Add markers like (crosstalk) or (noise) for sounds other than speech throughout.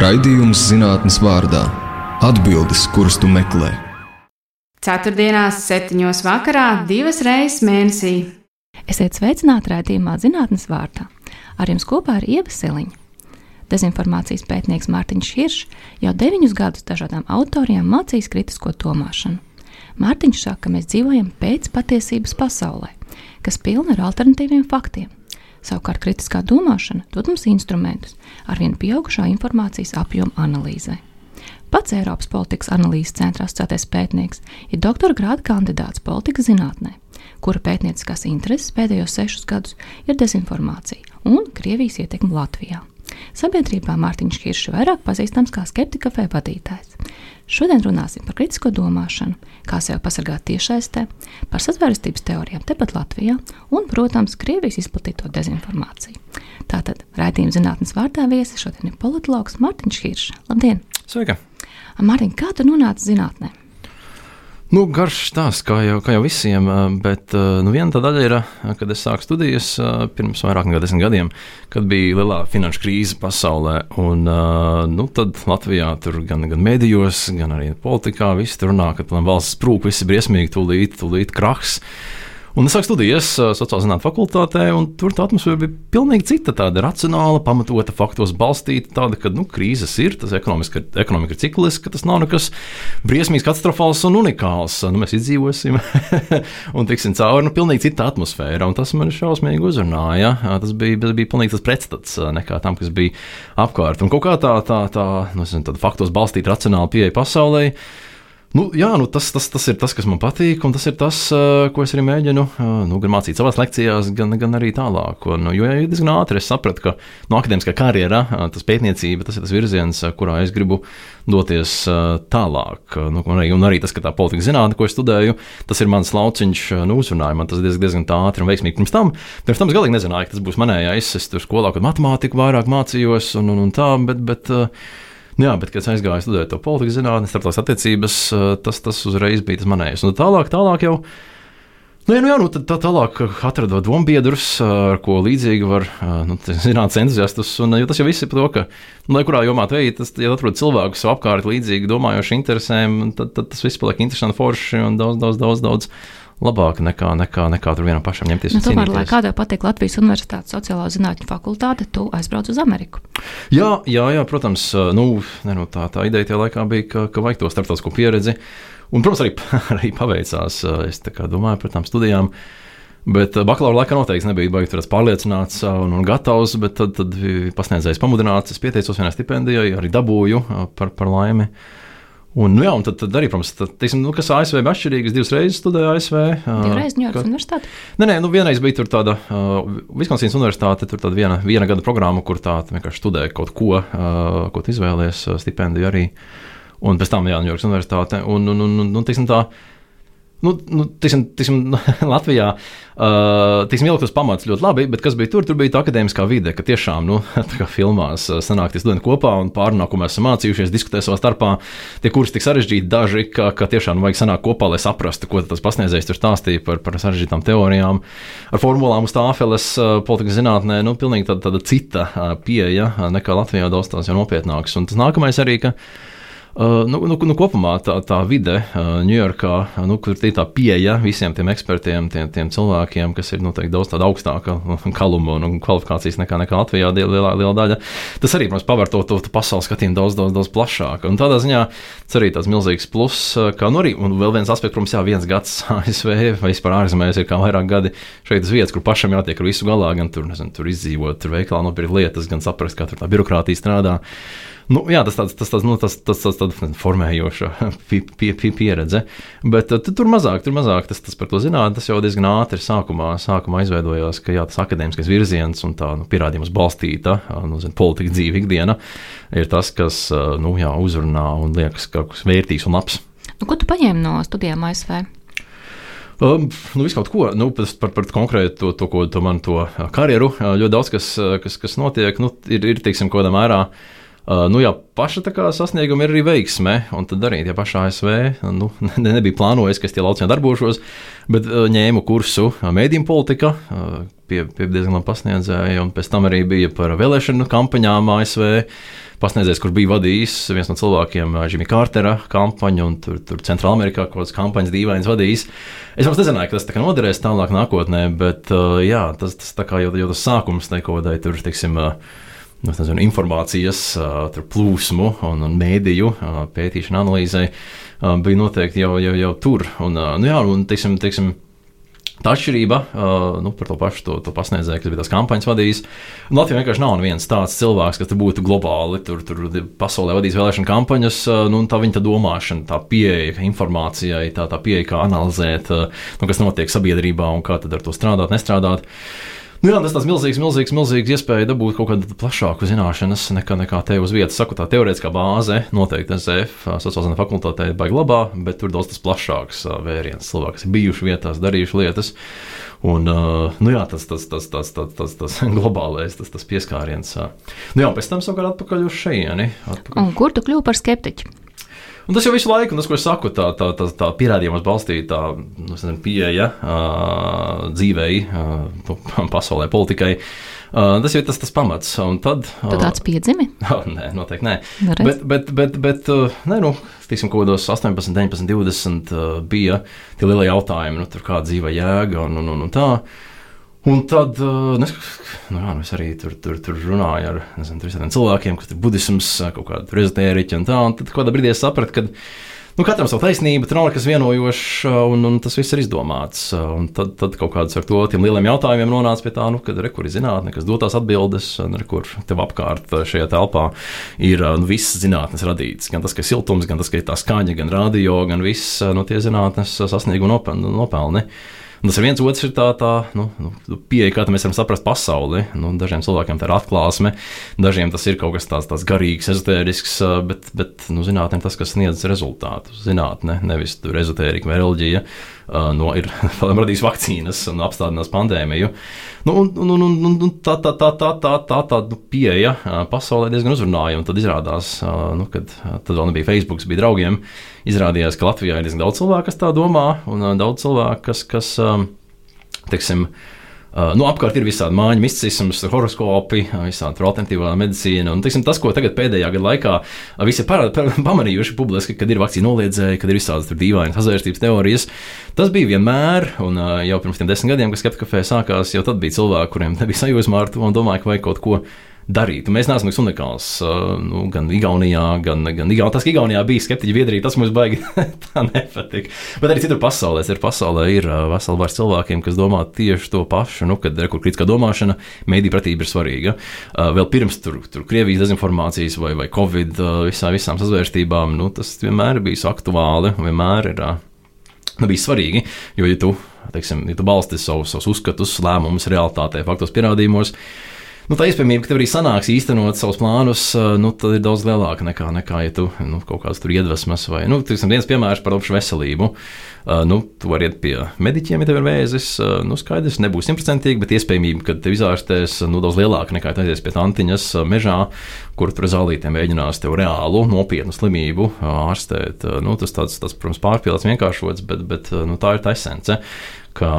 Raidījums zinātnes vārdā - atbildes, kuras tu meklē. Ceturtdienās, septiņos vakarā, divas reizes mēnesī. Esiet sveicināti raidījumā zinātnes vārdā. Ar jums kopā ir Ieva Siliņa. Dezinformācijas pētnieks Mārtiņš Hiršs jau deviņus gadus dažādām autoriem mācīs kritisko domāšanu. Mārtiņš saka, ka mēs dzīvojam pēc patiesības pasaulē, kas pilna ar alternatīviem faktiem. Savukārt kritiskā domāšana dod mums instrumentus arvien pieaugušā informācijas apjoma analīzē. Pats Eiropas politikas analīzes centrā asociētais pētnieks ir doktora grāda kandidāts politikas zinātnē, kura pētnieciskās intereses pēdējos sešus gadus ir dezinformācija un Krievijas ietekme Latvijā. Sabiedrībā Mārtiņš Kiršs vairāk pazīstams kā skeptika vai vadītājs. Šodien runāsim par kritisko domāšanu, kā sevi pasargāt tiešsaistē, par sazvērestības teorijām tepat Latvijā un, protams, Krievijas izplatīto dezinformāciju. Tātad raidījuma zinātnes vārdā viesis šodien ir politologs Mārtiņš Hiršs. Labdien! Sveika! Mārtiņ, kā tu nonāci zinātnē? Nu, garš stāsts, kā jau, kā jau visiem, bet nu, viena tā daļa ir, kad es sāku studijas pirms vairāk nekā desmit gadiem, kad bija lielā finanšu krīze pasaulē. Un, nu, tad Latvijā tur gan, gan medijos, gan arī politikā viss tur runā, ka valsts sprūk, viss ir briesmīgi, tūlīt, tūlīt krahs. Un es sāku studijas sociālajā zinātnē fakultātē, un tur tā atmosfēra bija pilnīgi cita, tāda racionāla, pamatota, faktos balstīta, tāda, ka nu, krīzes ir, tas ekonomika, ekonomika ir cikliska, tas nav nekas briesmīgs, katastrofāls un unikāls. Nu, mēs izdzīvosim (laughs) un tiksim cauri, nu, pilnīgi cita atmosfēra, un tas man šausmīgi uzrunāja. Tas bija, tas bija pilnīgi tas pretstats nekā tam, kas bija apkārt. Un kaut kā tā, tā, tā, nu, tāda faktos balstīta, racionāla pieeja pasaulē. Nu, jā, nu, tas, tas, tas ir tas, kas man patīk, un tas ir tas, ko es arī mēģinu nu, gan mācīt savās lekcijās, gan, gan arī tālāk. Un, jo ja diezgan ātri es sapratu, ka no akadēmiskā karjerā tas pētniecība tas ir tas virziens, kurā es gribu doties tālāk. Nu, un, arī, un arī tas, ka tā politika zinātne, ko es studēju, tas ir mans lauciņš, nu, uzrunāja man tas diezgan, diezgan ātri un veiksmīgi. Pirms tam, pirms tam es galīgi nezināju, ka tas būs manējais. Es tur skolā, kad matemātiku vairāk mācījos un, un, un tā, bet. bet jā, bet, kad es aizgāju studēt to politikas zinātnē, starptautiskās attiecības, eh, tas, tas uzreiz bija tas manējais. Un tālāk, tālāk jau. Nu, jā, nu jā, nu, tā tālāk atradu dombiedrus, ar ko līdzīgi var eh, nu, zināt entuziastus. Un, tas jau viss ir par to, ka, nu, lai kurā jomā tu ej, tas, ja atrod cilvēkus apkārt līdzīgi domājoši interesēm, tad, tad tas viss paliek interesanti forši un daudz, daudz, daudz, daudz labāk nekā, nekā, nekā tur vienam pašam ņemties. Nu, tomēr, lai kādai patīk Latvijas Universitātes sociālā zinātņu fakultāte, tu aizbrauc uz Ameriku. Jā, jā, jā protams, nu, ne, nu, tā, tā ideja tajā laikā bija, ka, ka vajag to starptautisko pieredzi. Un, protams, arī, (laughs) arī paveicās. Es domāju par tām studijām. Bet bakalaura laikā noteikti nebija baigts pārliecināts un, un gatavs, bet tad, tad pasniedzējs pamudināts. Es pieteicos vienai stipendijai, arī dabūju par, par laimi. Uh, Un, nu, jā, un tad, tad arī, protams, tad, teiksim, nu, kas ASV bija atšķirīgs. Divas reizes studēju ASV. Divreiz Ņujorkas universitāte? Nē, nē, nu, vienreiz bija tāda uh, Viskonsīnas universitāte, tur tāda viena, viena gada programma, kur tā vienkārši studēja kaut ko, uh, ko izvēlējies, stipendiju arī. Un pēc tam, jā, Ņujorkas universitāte. Un, un, un, un, un teiksim, tā, Nu, nu, tiksim, tiksim, (laughs) Latvijā uh, tiksim, ieliktos pamats ļoti labi, bet kas bija tur? Tur bija tā akadēmiskā vide, ka tiešām, nu, (laughs) filmās, sanāk tie studenti kopā un pārunā, ko mēs esam mācījušies, diskutē savā starpā. Tie kursi tik sarežģīti daži, ka, ka tiešām nu, vajag sanākt kopā, lai saprastu, ko tas pasniedzējs tur stāstīja par, par sarežģītām teorijām, ar formulām uz tāfeles politikas zinātnē. Nu, pilnīgi tāda, tāda cita pieeja nekā Latvijā daudz tās jau nopietnākas. Un tas nākamais arī, ka nu, nu, nu, kopumā tā, tā vide Ņujorkā, uh, nu, kur ir tā pieeja visiem tiem ekspertiem, tiem, tiem cilvēkiem, kas ir noteikti daudz augstāka (laughs) kaluma un kvalifikācijas nekā, nekā Latvijā, lielā, lielā daļa. Tas arī, protams, paver to, to, to pasaules skatījumu daudz, daudz, daudz plašāk. Un tādā ziņā tas arī tāds milzīgs pluss, kā nu arī, un vēl viens aspekts, protams, jā, viens gads (laughs) ASV vai vispār ārzemēs ir kā vairāk gadi šeit uz vietas, kur pašam jātiek ar visu galā, gan tur, nezinu, tur izdzīvot, tur veikalā nopirkt lietas, gan saprast, kā tur tā birokrātija strādā. Nu, jā, tas tāds, tas, tas, nu, tas, tas, tas, tas formējoša (laughs) pie, pie, pie, pieredze. Bet uh, tur mazāk, tur mazāk tas, tas par to zināt. Tas jau diezgan ātri sākumā, sākumā izveidojās, ka jā, tas akadēmiskais virziens un tā nu, pierādījums balstīta nu, zin, politika dzīve ikdiena ir tas, kas uh, nu, jā, uzrunā un liekas kaut kas vērtīgs un labs. Nu, ko tu paņēmi no studijām ASV? Um, nu, visu kaut ko nu, par, par konkrētu to, to, ko tu man to karjeru. Ļoti daudz kas, kas, kas notiek, nu, ir, ir teiksim, kaut kādā mērā. Uh, Uh, nu, jā, paša sasnieguma ir arī veiksme, un tad arī tie paši ASV nu, (laughs) ne, nebija plānojis, ka es tie lauciņā darbošos, bet uh, ņēmu kursu mēdīņu politika, uh, pie, pie diezgan labi pasniedzēja, un pēc tam arī bija par vēlēšanu kampaņām ASV. Pasniedzējs, kurš bija vadījis viens no cilvēkiem, Jimmy Cartera kampaņu, un tur, tur Centrālā Amerikā kaut kādas kampaņas dīvainas vadījis. Es jau nezināju, ka tas tā noderēs tālāk nākotnē, bet jā, tas, tas jau, jau tas sākums neko kādai tur, teiksim, nu, nezinu, informācijas plūsmu un, un mēdīju pētīšanu analīzē bija noteikti jau, jau, jau tur. Un, nu, jā, un, teiksim, teiksim, Tā atšķirība nu, par to pašu to, to pasniedzēju, kas bija tās kampaņas vadījis. Latvijā vienkārši nav viens tāds cilvēks, kas būtu globāli, tur, tur pasaulē vadījis vēlēšana kampaņas. Nu, tā viņa tā domāšana, tā pieeja informācijai, tā, tā pieeja, kā analizēt, nu, kas notiek sabiedrībā un kā ar to strādāt, nestrādāt. Nu, jā, tas ir milzīgs, milzīgs, milzīgs iespēja dabūt kaut kādu plašāku zināšanas nekā, nekā te uz vietas. Saku, tā teorētiskā bāze noteikti ZF sociālajā fakultātē baigta labā, bet tur daudz tas plašāks vēriens. Cilvēki, ir bijuši vietās, darījuši lietas. Un, nu jā, tas, tas, tas, tas, tas, tas, tas (laughs) globālais, tas, tas pieskāriens. Nu jā, pēc tam savukārt atpakaļ uz šejieni. Kur tu kļuvi par skeptiķu? Un tas jau visu laiku, un tas, ko es saku, tā, tā, tā, tā pierādījumos balstīta nu, pieeja uh, dzīvei, uh, pasaulē, politikai. Uh, tas jau ir tas, tas pamats. Un tad, uh, tu tāds piedzimi? Uh, (laughs) nē, noteikti nē. Varēs. Bet, bet, bet, bet uh, nē, nu, tiksim, kaut kādos 18, 19, 20 uh, bija tie lielie jautājumi, nu, tur kāda dzīve jēga un, un, un, un tā. Uh, Un tad uh, nu, nu, jā, nu es arī tur, tur, tur runāju ar nezinu, cilvēkiem, kas ir budisms, kaut kāda ezotēriķa un tā. Un tad kādā brīdī es sapratu, ka nu, katram savu taisnību, tur nav nekas vienojošs, un, un tas viss ir izdomāts. Un tad, tad kaut kādas ar to tiem lieliem jautājumiem nonāca pie tā, nu, kad re, kur ir zinātne, kas dotās atbildes, un kur tev apkārt šajā telpā ir nu, viss zinātnes radīts. Gan tas, ka ir siltums, gan tas, ka ir tā skaņa, gan radio, gan viss nu, tie zinātnes sasniegumi un nopelni. Un tas ir viens otrs, ir tā, tā nu, nu, pieeja, kā mēs varam saprast pasauli. Nu, dažiem cilvēkiem tā ir atklāsme, dažiem tas ir kaut kas tāds, tāds garīgs, ezotērisks, bet, bet nu, zinātnē tas, kas sniedz rezultātus. Zinātne, nevis ezotērija vai reliģija no, ir (laughs) radījis vakcīnas un apstādinās pandēmiju. Nu, un, un, un, un, un tā tā, tā, tā, tā, tā, tā nu, pieeja uh, pasaulē diezgan uzrunāja. Tad izrādās, uh, nu, kad tad vēl nebija Facebook, bija draugiem, izrādījās, ka Latvijā ir diezgan daudz cilvēku, kas tā domā, un uh, daudz cilvēku, kas, kas um, teiksim, uh, nu, apkārt ir visādi mājiņu misticisms, horoskopi, visādi alternatīvā medicīna. Un, tiksim, tas, ko tagad pēdējā gada laikā visi ir (laughs) pamanījuši publiski, kad ir vakcīna noliedzēji, kad ir visādas dīvainas azvērstības teorijas, tas bija vienmēr, un uh, jau pirms desmit gadiem, kad skeptika kafē sākās, jau tad bija cilvēki, kuriem (laughs) nebija sajūsmā ar to un domāja, ka vajag kaut ko darīt. Mēs neesam nekas unikāls. Uh, nu, gan Igaunijā, gan, gan Igaunijā. Tas, ka Igaunijā bija skeptiķi biedrība, tas mums baigi (laughs) tā nepatīk. Bet arī citur pasaulē, ir pasaulē ir uh, vesela vārds cilvēkiem, kas domā tieši to pašu, nu, kad ir kritiskā domāšana, mēdī pratība ir svarīga. Uh, vēl pirms tur, tur Krievijas dezinformācijas vai, vai Covid visā, visām sazvērstībām, nu, tas vienmēr bijis aktuāli vienmēr ir nu, bijis svarīgi, jo, ja tu, teiksim, ja tu balsti savus, savus uzskatus, lēmumus realitātē, faktos, pierādījumos, nu, tā iespējamība, ka tev arī sanāks īstenot savus plānus, nu, tad ir daudz lielāka nekā, nekā ja tu nu, kaut kādas tur iedvesmas vai, nu, tiksim, viens piemērs par augšu veselību. Uh, nu, tu vari iet pie mediķiem, ja tev ir vēzis. Uh, nu, skaidrs, nebūs simtprocentīgi, bet iespējamība, ka tev izārstēs nu, daudz lielāka nekā tu aizies pie tantiņas uh, mežā, kur tur zālītēm mēģinās tev reālu, nopietnu slimību ārstēt. Nu, tas, tāds, tas, protams, pārpildīts, vienkāršots, bet, bet nu, tā ir tā esence. Ka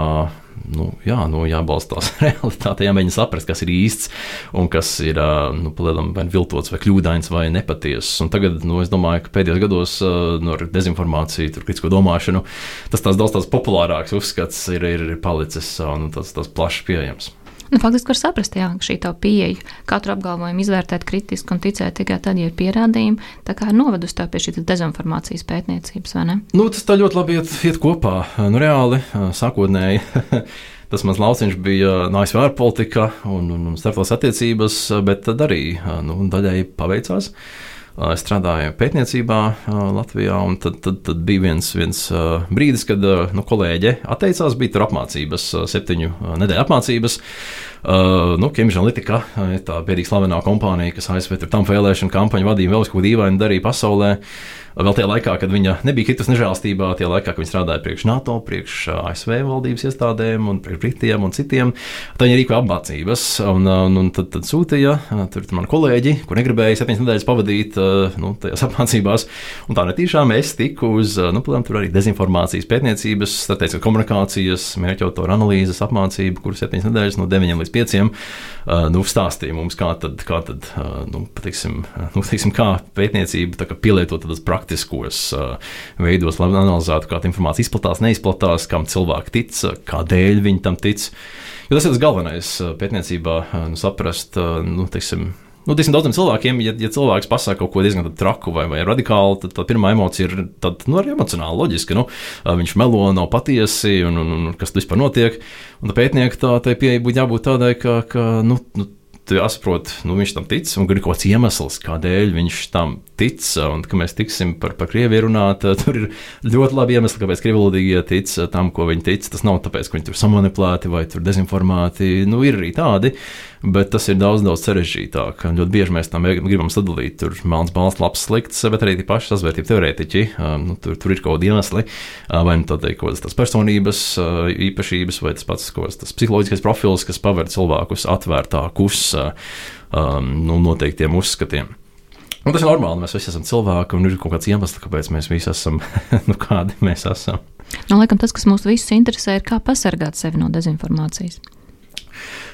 nu, jā, nu, jābalstās (laughs) realitātē, jāmēģina saprast, kas ir īsts un kas ir nu, palielam, vai viltots, vai kļūdains, vai nepatiesis. Tagad, nu, es domāju, ka pēdējos gados no dezinformāciju, tur kritisko domāšanu, tas tāds daudz tāds populārāks uzskats ir, ir palicis un tas, tas plaši pieejams. Nu, faktiski var saprast, jā, šī tā pieeja katru apgalvojumu izvērtēt kritiski un ticēt tikai tad, ja ir pierādījumi, tā kā novedusi tā pie šīs dezinformācijas pētniecības, vai ne? Nu, tas tā ļoti labi iet, iet kopā. Nu, reāli, sākotnēji. (laughs) Tas mans lauciņš bija ASV ārpolitika un, un, starptautiskās attiecības, bet tad arī nu, daļai paveicās. Es strādāju pētniecībā Latvijā, tad, tad, tad bija viens, viens brīdis, kad nu, kolēģe atteicās, bija tur apmācības, septiņu nedēļu apmācības. Uh, nu, Cambridge Analytica tā pēdīgi slavenā kompānija, kas ASV tam vēlēšanu kampaņu vadīja, vēl kaut ko dīvainu darīja pasaulē. Vēl tajā laikā, kad viņa nebija kritus nežēlstībā, tajā laikā, kad viņa strādāja priekš NATO, priekš ASV valdības iestādēm un priekš Britiem un citiem. Tā viņa rīkoja apmācības, un, un, un tad, tad sūtīja tur man kolēģi, kur negribēja septiņas nedēļas pavadīt nu, tajās (laughs) apmācībās. Un tā netīšām es tiku uz, nu, piemēram, tur arī dezinformācijas pētniecības, strateģiskas komunikācijas, mērķautoru analīzes apmācību, kuras septiņas nedēļas no 9 līdz 5 nu, stāstīja mums, kā tad, kā tad nu, patiksim, nu, teiksim, kā pētniecība kā pielietot tādas praktikas praktiskos uh, veidos, lai analizētu, kā informācija izplatās, neizplatās, kam cilvēki tic, kādēļ viņi tam tic. Jo tas ir tas galvenais uh, pētniecībā, uh, nu, saprast, nu, teiksim, Nu, Tiksim, daudziem cilvēkiem, ja, ja cilvēks pasakā kaut ko diezgan traku vai, vai radikālu, tad tā pirmā emocija ir tāda nu, arī emocionāla, loģiska. Nu, viņš melo, nav patiesi, un, un, un kas tur vispār notiek. Un tā pētnieka tā, tā pieeja būtu jābūt tādai, ka, ka nu, nu, jāsaprot, nu, viņš tam tic, un ir kaut kāds iemesls, kādēļ viņš tam tic. Un, kad mēs tiksim par, par Krieviju runāt, (laughs) tur ir ļoti labi iemesli, kāpēc krievlodīgie tic tam, ko viņi tic. Tas nav tāpēc, ka viņi tur samanipulēti vai tur dezinformēti. Nu, ir arī tādi, bet tas ir daudz, daudz sarežģītāk. Ļoti bieži mēs tam gribam sadalīt, tur melns, balsts, labs, slikts, bet arī tie paši sazvērtību teorētiķi. Nu, tur, tur ir kaut kādi iemesli, vai nu tādai kaut kādas personības īpašības, vai tas pats tas psiholoģiskais profils, kas paver cilvēkus atvērtākus nu, noteiktiem uzskatiem. Un tas ir normāli. Mēs visi esam cilvēki, un ir kaut kāds iemesls, kāpēc mēs visi esam (laughs) nu, kādi mēs esam. Nu, laikam, tas, kas mūs visus interesē, ir kā pasargāt sevi no dezinformācijas.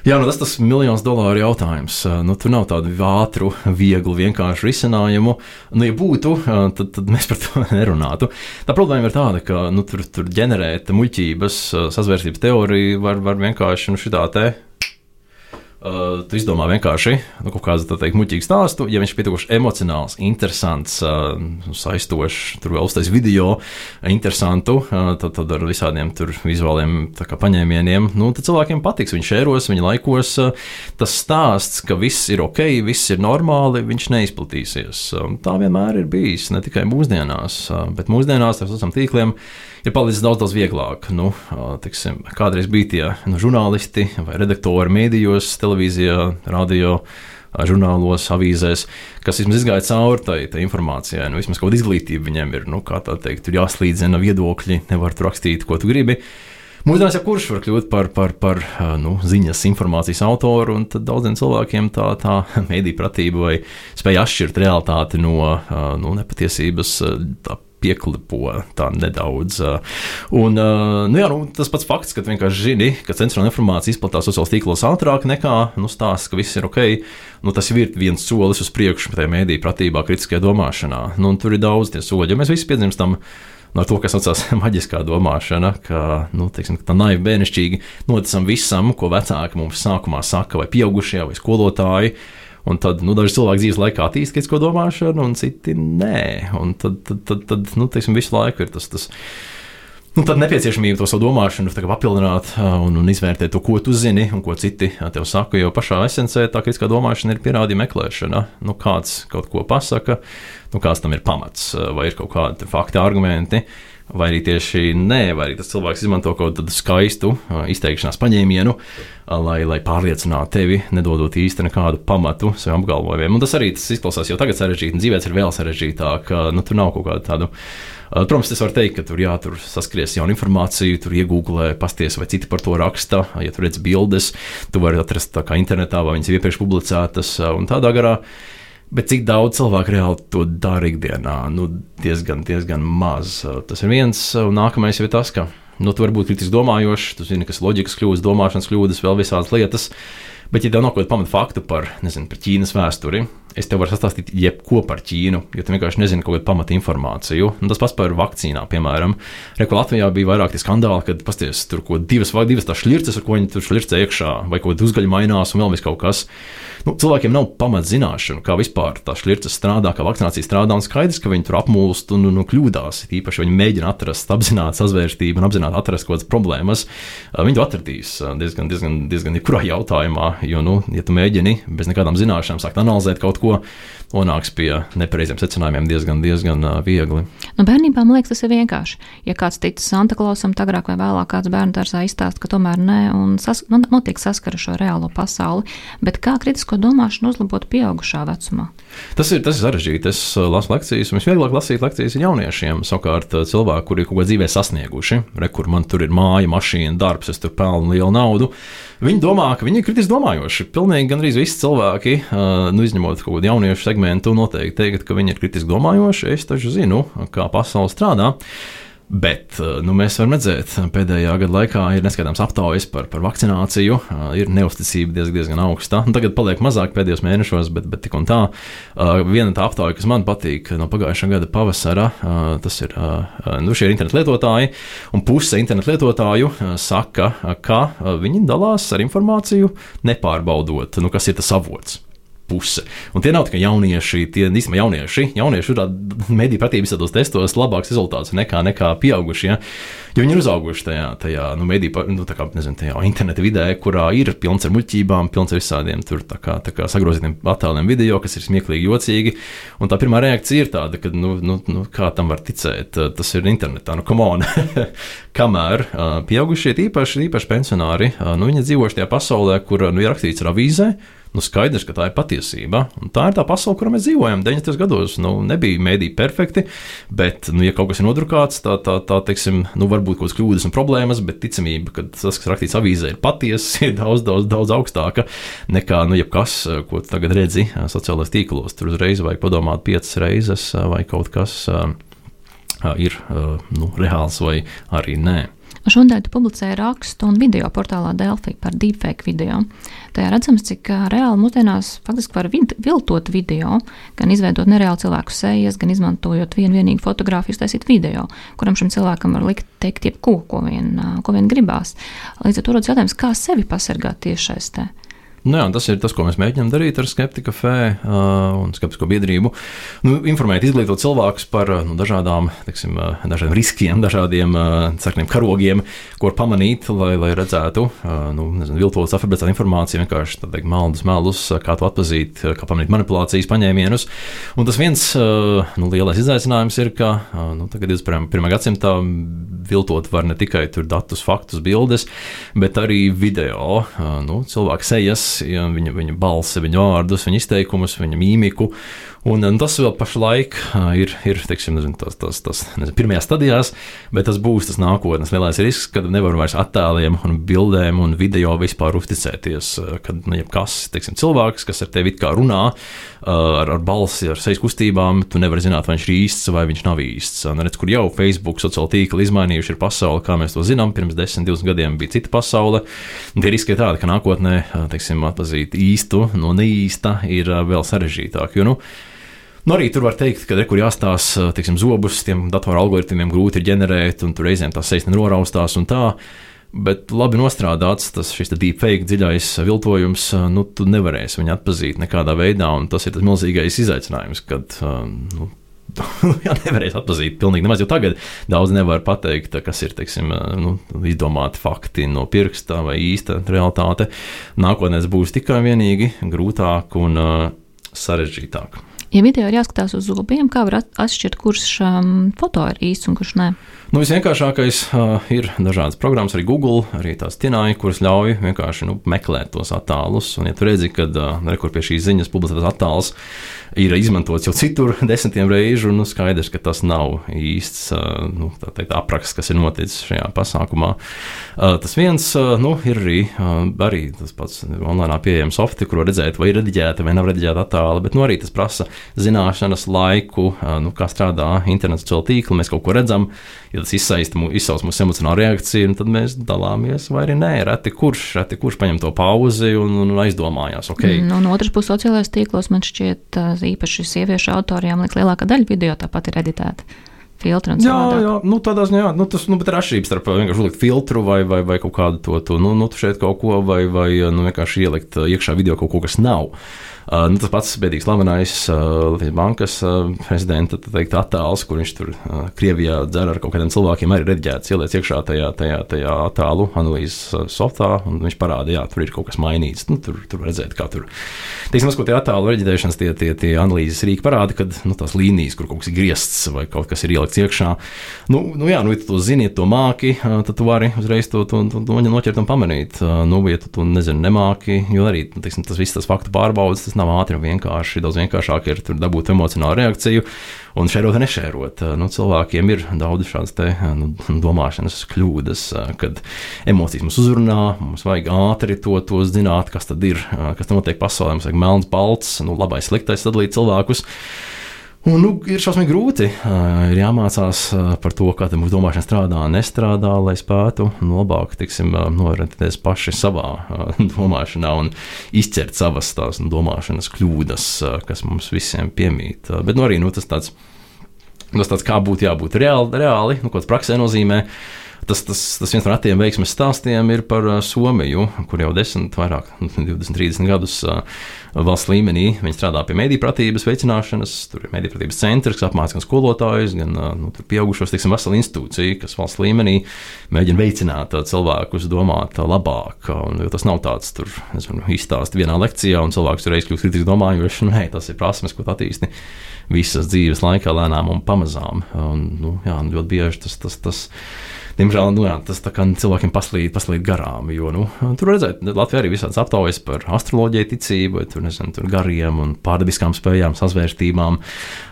Jā, nu tas ir miljonus dolāru jautājums. Nu, tur nav tādu ātru, vieglu, vienkāršu risinājumu. Nu, ja būtu, tad, tad mēs par to (laughs) nerunātu. Tā problēma ir tāda, ka nu, tur, tur ģenerēt muļķības, sazvērstības teoriju var, var vienkārši nu, šitā te Uh, tu izdomā vienkārši nu, kaut kādu teikt, muļķīgu stāstu. Ja viņš ir pietiekami emocionāls, interesants, uh, saistošs, tur vēl uztais video, interesantu, uh, tad, tad ar visādiem vizuāliem paņēmieniem, nu, tad cilvēkiem patiks. Viņi šēros, viņi laikos. Uh, tas stāsts, ka viss ir ok, viss ir normāli, viņš neizplatīsies. Uh, tā vienmēr ir bijis, ne tikai mūsdienās, uh, bet mūsdienās ar sociāliem tīkliem ir palicis daudz, daudz vieglāk. Nu, tiksim, kādreiz bija tie nu, žurnālisti vai redaktori mēdījos, televīzijā, radio. Žurnālos, avīzēs, kas vismaz izgāja cauri tai, tai informācijai. Nu, vismaz kaut kāda izglītība viņiem ir. Nu, kā tā teikt, tur jāslīdzina viedokļi, nevar tur rakstīt, ko tu gribi. Mūsdienās jau kurš var kļūt par, par, par nu, ziņas, informācijas autoru, un daudziem cilvēkiem tā, tā (laughs) mēdī pratība vai spēja atšķirt realitāti no nu, nepatiesības, tā pieklipo tā nedaudz. Un, nu jā, nu, tas pats fakts, ka vienkārši zini, ka centrāla informācija izplatās sociālos tīklos ātrāk nekā nu, stāsts, ka viss ir ok. Nu, tas ir viens solis uz priekšu tajā mēdī pratībā, kritiskajā domāšanā. Nu, tur ir daudz tie soļi, ja mēs visi piedzimstam. No to, kas saucās (laughs) maģiskā domāšana, ka nu, teiksim, tā naivi bērnišķīgi noticam visam, ko vecāki mums sākumā saka, vai pieaugušie, vai skolotāji. Un tad nu, daži cilvēki dzīves laikā attīstīja kritisko domāšanu, un citi nē. Un tad, tad, tad, tad nu, teiksim, visu laiku ir tas. tas Nu, tad nepieciešamība to savu domāšanu papildināt un, un izvērtēt to, ko tu zini un ko citi tev saka. Jo pašā esencē tā kritiskā domāšana ir pierādījuma meklēšana. Nu, kāds kaut ko pasaka, nu, kāds tam ir pamats, vai ir kaut kādi fakti, argumenti vai arī tieši nē, vai arī tas cilvēks izmanto kaut kādu skaistu izteikšanās paņēmienu, lai, lai pārliecinātu tevi, nedodot īsti nekādu pamatu saviem apgalvojumiem. Un tas arī tas izklausās jau tagad sarežģīti, un dzīvēs ir vēl sarežģītāk. Nu, tur nav kaut kāda tāda. Protams, es varu teikt, ka tur, jā, tur saskries jaunu informāciju, tur iegūlē, pasties, vai citi par to raksta. Ja tur redz bildes, tu vari atrast internetā, vai viņas iepriekš publicētas un tādā garā. Bet cik daudz cilvēku reāli to dara ikdienā? Nu, diezgan, diezgan maz. Tas ir viens, un nākamais ir tas, ka nu, tu vari būt kritiski domājošs, tu zini, kas ir loģikas kļūdas, domāšanas kļūdas, vēl visādas lietas. Bet, ja tev nav kaut kāda pamata faktu par, nezinu, par Ķīnas vēsturi, es tev varu sastāstīt jebko par Ķīnu, jo tu vienkārši nezini kaut kādu pamata informāciju. Un tas pats par vakcīnām, piemēram. Reku Latvijā bija vairāk tie skandāli, kad pasties tur ko divas vai divas tās šļirces, ar ko viņi tur šļircē iekšā, vai kaut kāda uzgaļa mainās un vēl vis kaut kas nu, cilvēkiem nav pamatzināšanu, kā vispār tā šķirta strādā, kā vakcinācija strādā. Un skaidrs, ka viņi tur apmūst un, un, un kļūdās. Īpaši viņi mēģina atrast apzināti sazvērstību un apzināti atrast kaut kādas problēmas. Viņi to atradīs diezgan, diezgan, diezgan jebkurā jautājumā. Jo, nu, ja tu mēģini bez nekādām zināšanām sākt analizēt kaut ko, nonāks pie nepareiziem secinājumiem diezgan, diezgan viegli. Nu, bērnībā man liekas, tas ir vienkārši. Ja kāds tic Santa Klausam, tad agrāk vai vēlāk kāds bērnu dārzā izstāsta, ka tomēr nē, un sas, nu, notiek saskara šo reālo pasauli. Bet kā kritisko domāšanu uzlabot pieaugušā vecumā? Tas ir, tas ir sarežģīti. Es lasu lekcijas, un visvieglāk lasīt lekcijas ir jauniešiem. Savukārt, cilvēki, kuri ir kaut ko dzīvē sasnieguši, re, kur man tur ir māja, mašīna, darbs, es tur pelnu lielu naudu. Viņi domā, ka viņi ir kritiski domājoši. Pilnīgi gandrīz visi cilvēki, nu, izņemot kaut kādu jauniešu segmentu, noteikti teikt, ka viņi ir kritiski domājoši. Es taču zinu, kā pasaule strādā. Bet eh, nu, mēs varam redzēt, pēdējā gada laikā ir neskaitāms aptaujas par, par vakcināciju, eh, ir neusticība diezgan, diezgan augsta. Nu, tagad paliek mazāk pēdējos mēnešos, bet, bet tik un tā. Eh, viena tā aptauja, kas man patīk no pagājušā gada pavasara, tas ir nu, šie internetu lietotāji, un puse internetu lietotāju saka, ka viņi dalās ar informāciju nepārbaudot, nu, kas ir tas avots puse. Un tie nav tikai jaunieši, tie īstenībā jaunieši. Jaunieši ir mediju pratība visādos testos labāks rezultāts nekā, nekā pieaugušie. Ja? Jo viņi ir uzauguši tajā, tajā nu, mediju, nu, kā, nezinu, tajā interneta vidē, kurā ir pilns ar muļķībām, pilns ar visādiem tur tā kā, tā kā sagrozītiem attēliem video, kas ir smieklīgi, jocīgi. Un tā pirmā reakcija ir tāda, ka, nu, nu, nu kā tam var ticēt, tas ir internetā, nu, come on. (laughs) Kamēr pieaugušie, īpaši, īpaši pensionāri, nu, viņi dzīvo šajā pasaulē, kur nu, ir rakstīts ar avīzē nu, skaidrs, ka tā ir patiesība. Un tā ir tā pasaule, kurā mēs dzīvojam. 90. gados nu, nebija mēdī perfekti, bet, nu, ja kaut kas ir nodrukāts, tā, tā, tā teiksim, nu, varbūt kaut kādas kļūdas un problēmas, bet ticamība, ka tas, kas rakstīts avīzē, ir patiesa, (laughs) ir daudz, daudz, daudz augstāka nekā nu, jebkas, ko tagad redzi sociālajos tīklos. Tur uzreiz vajag padomāt piecas reizes, vai kaut kas ir nu, reāls vai arī nē. Šodien tu publicēji rakstu un video portālā Delphi par deepfake video. Tajā redzams, cik reāli mūsdienās faktiski var viltot video, gan izveidot nereālu cilvēku sejas, gan izmantojot vienu vienīgu fotografiju, taisīt video, kuram šim cilvēkam var likt teikt jebko, ko vien, ko vien gribās. Līdz ar to rodas jautājums, kā sevi pasargāt tiešais te. Nu, jā, tas ir tas, ko mēs mēģinām darīt ar Skeptika Fē uh, un Skeptisko biedrību. Nu, informēt, izglītot cilvēkus par nu, dažādām, teiksim, dažādiem riskiem, dažādiem uh, sarkaniem karogiem, ko pamanīt, lai, lai redzētu, uh, nu, nezinu, viltotas, afabricētas informāciju, vienkārši teikt, meldus, meldus, kā to atpazīt, kā pamanīt manipulācijas paņēmienus. Un tas viens uh, nu, lielais izaicinājums ir, ka uh, nu, tagad 21. gadsimtā viltot var ne tikai datus, faktus, bildes, bet arī video, uh, nu, cilvēku sejas ja, viņa, viņa balsi, viņa vārdus, viņa izteikumus, viņa mīmiku. Un, un tas vēl pašlaik ir, ir teiksim, nezinu, tas, tas, tas nezinu, pirmajās stadijās, bet tas būs tas nākotnes lielais risks, kad nevar vairs attēliem, un bildēm un video vispār uzticēties. Kad nu, jebkas, teiksim, cilvēks, kas ar tevi kā runā, ar, ar balsi, ar sejas kustībām, tu nevari zināt, vai viņš ir īsts vai viņš nav īsts. Un, redz, kur jau Facebook sociālo tīklu izmainījuši ir pasauli, kā mēs to zinām, pirms 10, 20 gadiem bija cita pasaule. Tie riski ir tādi, ka nākotnē, teiksim, atpazīt īstu no neīsta ir vēl sarežģītāk. Jo, nu, Nu, arī tur var teikt, ka rekur jāstās teiksim, zobus, tiem datoru algoritmiem grūti ir ģenerēt, un tur reizēm tās sejas nenoraustās un tā. Bet labi nostrādāts tas deepfake dziļais viltojums, nu, tu nevarēsi viņu atpazīt nekādā veidā, un tas ir tas milzīgais izaicinājums, kad, nu, (laughs) Jā, nevarēs atpazīt pilnīgi nemaz, jo tagad daudz nevar pateikt, kas ir teiksim, nu, izdomāti fakti no pirksta vai īsta realitāte. Nākotnē būs tikai vienīgi grūtāk un uh, sarežģītāk. Ja video ir jāskatās uz zobiem, kā var atšķirt, kurš um, foto ir īsts un kurš nē? Nu, Visvienkāršākais uh, ir dažādas programmas, arī Google, arī tās tināji, kuras ļauj vienkārši nu, meklēt tos attēlus. Un, ja tu redzi, ka uh, rekur pie šīs ziņas publicētas attēls ir izmantots jau citur (laughs) desmitiem reižu, nu, skaidrs, ka tas nav īsts uh, nu, teikt, apraksts, kas ir noticis šajā pasākumā. Uh, tas viens uh, nu, ir arī, uh, arī tas pats online pieejams softi, kur redzēt, vai ir rediģēta vai nav rediģēta attēla, bet nu, arī tas prasa zināšanas, laiku, uh, nu, kā strādā internets, sociāla tīkla, mēs kaut ko redzam ja tas izsauc mūsu emocionālo reakciju, tad mēs dalāmies, vai arī nē, reti kurš, reti kurš paņem to pauzi un, un aizdomājās. Okay. Mm, no otras puses, sociālajos tīklos man šķiet, īpaši sieviešu autoriem, liekas, lielākā daļa video tāpat ir editēta filtru. Jā, savādāk. jā, nu, tādā ziņā, nu, tas nu, ir atšķirības starp vienkārši uzlikt filtru vai, vai, vai kaut kādu to, to nu, nu, šeit kaut ko, vai, vai nu, vienkārši ielikt iekšā video kaut ko, kas nav. Uh, nu, tas pats bēdīgs slavenais uh, Latvijas bankas uh, prezidenta teikt, attēls, kur viņš tur Krievijā dzer ar kaut kādiem cilvēkiem, arī redzēts, ieliec iekšā tajā, tajā, tajā attēlu analīzes softā, un viņš parāda, jā, tur ir kaut kas mainīts. Nu, tur, tur redzēt, kā tur. Teiksim, ko tie attēlu reģistrēšanas, tie, tie, tie analīzes rīki parāda, kad nu, tās līnijas, kur kaut kas ir griezts vai kaut kas ir ielikts iekšā. Nu, nu jā, nu, ja tu to zini, ja to māki, tad tu vari uzreiz to, to, to, to noķert un pamanīt. Nu, ja tu to nezini, nemāki, jo arī nu, teiksim, tas viss tas faktu pārbaudas, tas nav ātri un vienkārši. Daudz vienkāršāk ir dabūt emocionālu reakciju un šērot un nešērot. Nu, cilvēkiem ir daudz šādas te, nu, domāšanas kļūdas, kad emocijas mums uzrunā, mums vajag ātri to, to zināt, kas tad ir, kas notiek pasaulē. Mums vajag melns, balts, nu, labais, sliktais sadalīt cilvēkus. Un, nu, ir šausmīgi grūti. Uh, ir jāmācās uh, par to, kā mūsu domāšana strādā nestrādā, lai spētu labāk tiksim, uh, norentēties paši savā uh, domāšanā un izcert savas tās domāšanas kļūdas, uh, kas mums visiem piemīt. Uh, bet nu, arī nu, tas tāds. Tas tāds kā būtu jābūt reāli, reāli nu, ko tas praksē nozīmē. Uh, Tas, tas, tas viens no retiem veiksmes stāstiem ir par Somiju, kur jau 10, vairāk, 20, 30 gadus valsts līmenī viņi strādā pie mediju pratības veicināšanas. Tur ir mediju pratības centrs, kas apmāca gan skolotājus, gan nu, pieaugušos, tiksim, veselu institūciju, kas valsts līmenī mēģina veicināt cilvēkus domāt labāk. Un, tas nav tāds tur, izstāsts vienā lekcijā, un cilvēks tur reiz kļūst kritiski domājošs. Nē, tas ir prasmes, ko attīsti visas dzīves laikā lēnām un pamazām. Un, nu, jā, ļoti bieži tas. tas, tas diemžēl nu, jā, tas cilvēkiem paslīd, paslīd garām. Jo, nu, tur redzēt, Latvijā arī visādas aptaujas par astroloģiju, ticību, tur, nezinu, tur gariem un pārdabiskām spējām, sazvērstībām.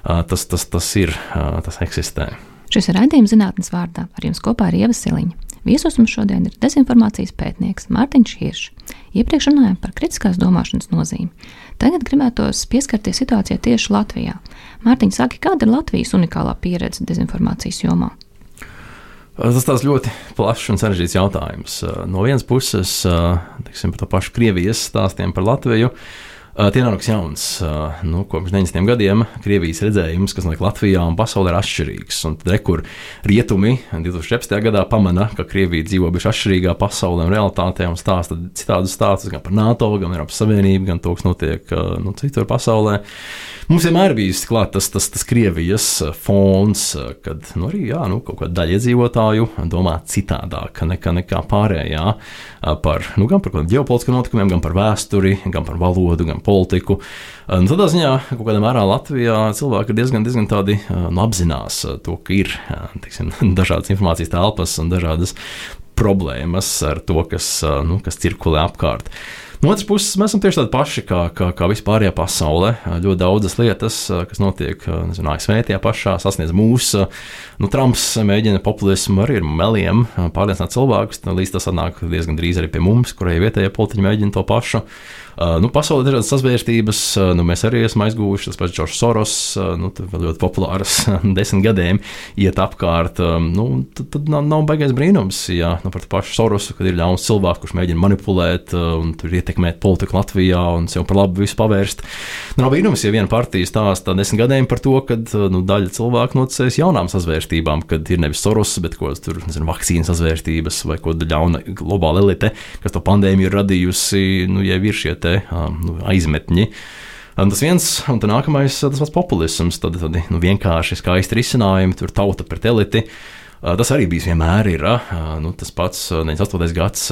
Tas, tas, tas ir, tas eksistē. Šis ir raidījums zinātnes vārdā. Ar jums kopā ir Ieva Siliņa. Viesos mums šodien ir dezinformācijas pētnieks Mārtiņš Hiršs. Iepriekš runājām par kritiskās domāšanas nozīmi. Tagad gribētos pieskarties situācijai tieši Latvijā. Mārtiņš, saki, kāda ir Latvijas unikālā pieredze dezinformācijas jomā? Tas ir ļoti plašs un sarežģīts jautājums. No vienas puses, teiksim, par to pašu Krievijas stāstiem par Latviju. Tie nav nekas jauns. Nu, kopš 90. gadiem Krievijas redzējums, kas notiek Latvijā un pasaulē, ir atšķirīgs. Un tad, kur rietumi 2017. gadā pamana, ka Krievija dzīvo bijusi atšķirīgā pasaulē un realitātē un stāsta citādus stāstus gan par NATO, gan Eiropas Savienību, gan to, kas notiek nu, citur pasaulē. Mums vienmēr bijis klāt tas, tas, tas Krievijas eh, fons, eh, kad nu, arī jā, nu, kaut kāda daļa iedzīvotāju domā citādāk nekā, nekā pārējā eh, par, nu, gan par ģeopolitiskiem notikumiem, gan par vēsturi, gan par valodu, gan politiku. Nu, tādā ziņā, kaut kādā mērā Latvijā cilvēki ir diezgan, diezgan tādi nu, apzinās to, ka ir tiksim, (laughs) dažādas informācijas telpas un dažādas problēmas ar to, kas, nu, kas cirkulē apkārt. No otras puses, mēs esam tieši tādi paši kā, kā, kā vispārējā pasaulē. Ļoti daudzas lietas, kas notiek nezinu, ASV, tie pašā sasniedz mūsu. Nu, Trumps mēģina populismu arī ar meliem pārliecināt cilvēkus, līdz tas nāk diezgan drīz arī pie mums, kurai vietējie politiķi mēģina to pašu. Uh, nu, pasaulē ir dažādas sazvērstības, uh, nu, mēs arī esam aizgūši. Tas pats Džordžs Soros, uh, nu, ļoti populārs (laughs) desmit gadiem, iet apkārt. Nu, tad, tad nav, nav baigais brīnums, ja nu, par pašu Sorosu, kad ir ļauns cilvēks, kurš mēģina manipulēt un ietekmēt politiku Latvijā un sev par labu visu pavērst. Nu, nav brīnums, ja viena partija stāsta desmit gadiem par to, ka nu, daļa cilvēku noticēs jaunām sazvērstībām, kad ir nevis Soros, bet ko tur, nezinu, vakcīnas sazvērstības vai ko ļauna globāla elite, kas to pandēmiju ir radījusi, nu, ja ir šie te, nu, aizmetņi. Un tas viens, un nākamais, tas pats populisms, tad, tad nu, vienkārši skaisti risinājumi, tur tauta pret eliti. Tas arī bijis vienmēr ir. Nu, tas pats 98. gads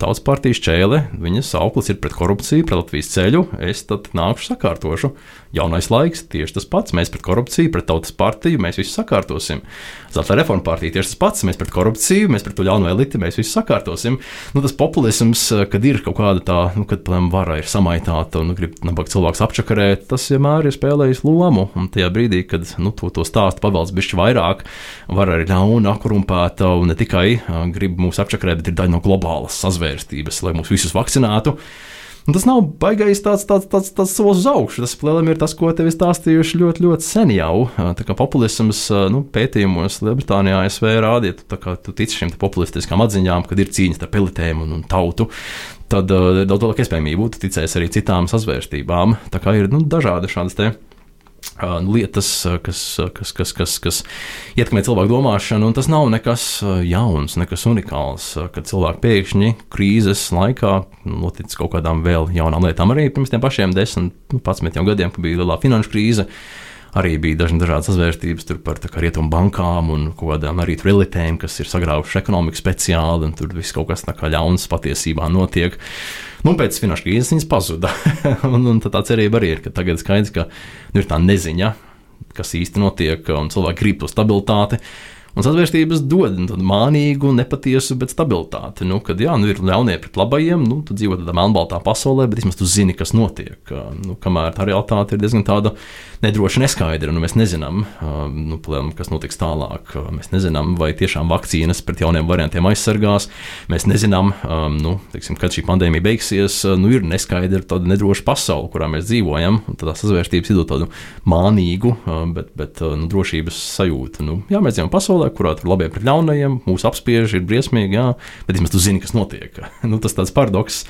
Tautas partijas čēle, viņas auklis ir pret korupciju, pret Latvijas ceļu. Es tad nākušu sakārtošu jaunais laiks, tieši tas pats. Mēs pret korupciju, pret tautas partiju, mēs visu sakārtosim. Zelta reforma partija tieši tas pats. Mēs pret korupciju, mēs pret to ļauno eliti, mēs visu sakārtosim. Nu, tas populisms, kad ir kaut kāda tā, nu, kad plēm vara ir samaitāta un nu, grib nabaga cilvēks apčakarēt, tas vienmēr ir spēlējis lomu. Un tajā brīdī, kad nu, to, to stāstu pavalds bišķi vairāk, var arī ļauna, korumpēta un ne tikai grib mūs apčakarēt, bet ir daļa no globālas sazvērstības, lai mūs visus vakcinētu. Un tas nav baigais tāds, tāds, tāds, tāds solis uz augšu. Tas plēlim ir tas, ko tev stāstījuši ļoti, ļoti sen jau. Tā kā populisms nu, pētījumos Lielbritānijā, ASV rādīja, kā, tu tici šīm populistiskām atziņām, kad ir cīņas starp elitēm un, un tautu. Tad daudz lielāka iespējamība būtu ticēs arī citām sazvērstībām. Tā kā ir nu, dažādi šādas te lietas, kas, kas, kas, kas, kas ietekmē cilvēku domāšanu, un tas nav nekas jauns, nekas unikāls. Kad cilvēki pēkšņi krīzes laikā notic kaut kādām vēl jaunām lietām, arī pirms tiem pašiem 10, 11 nu, gadiem, kad bija lielā finanšu krīze. Arī bija dažna dažādas sazvērstības par rietumu bankām un kādām arī trilitēm, kas ir sagraujušas ekonomiku speciāli, un tur viss kaut kas tā kā ļauns patiesībā notiek. Nu, pēc finanšu krīzes viņas pazuda. (laughs) un, un tā cerība arī ir, ka tagad skaidrs, ka nu, ir tā neziņa, kas īsti notiek, un cilvēki grib to stabilitāti. Un sazvērstības dod nu, mānīgu, nepatiesu, bet stabilitāti. Nu, kad jā, nu, ir ļaunie pret labajiem, nu, tu dzīvo tādā melnbaltā pasaulē, bet vismaz tu zini, kas notiek. Nu, kamēr tā realitāte ir diezgan tāda nedroša, neskaidra. Nu, mēs nezinām, nu, kas notiks tālāk. Mēs nezinām, vai tiešām vakcīnas pret jauniem variantiem aizsargās. Mēs nezinām, nu, teiksim, kad šī pandēmija beigsies. Nu, ir neskaidra, tāda nedroša pasaule, kurā mēs dzīvojam. Tad sazvērstības iedod tādu mānīgu, bet, bet nu, drošības sajūtu. Nu, jā, mēs dzīvojam pasaulē pasaulē, kurā tur labie pret ļaunajiem, mūs apspiež, ir briesmīgi, jā, bet vismaz tu zini, kas notiek. (laughs) nu, tas tāds paradoks,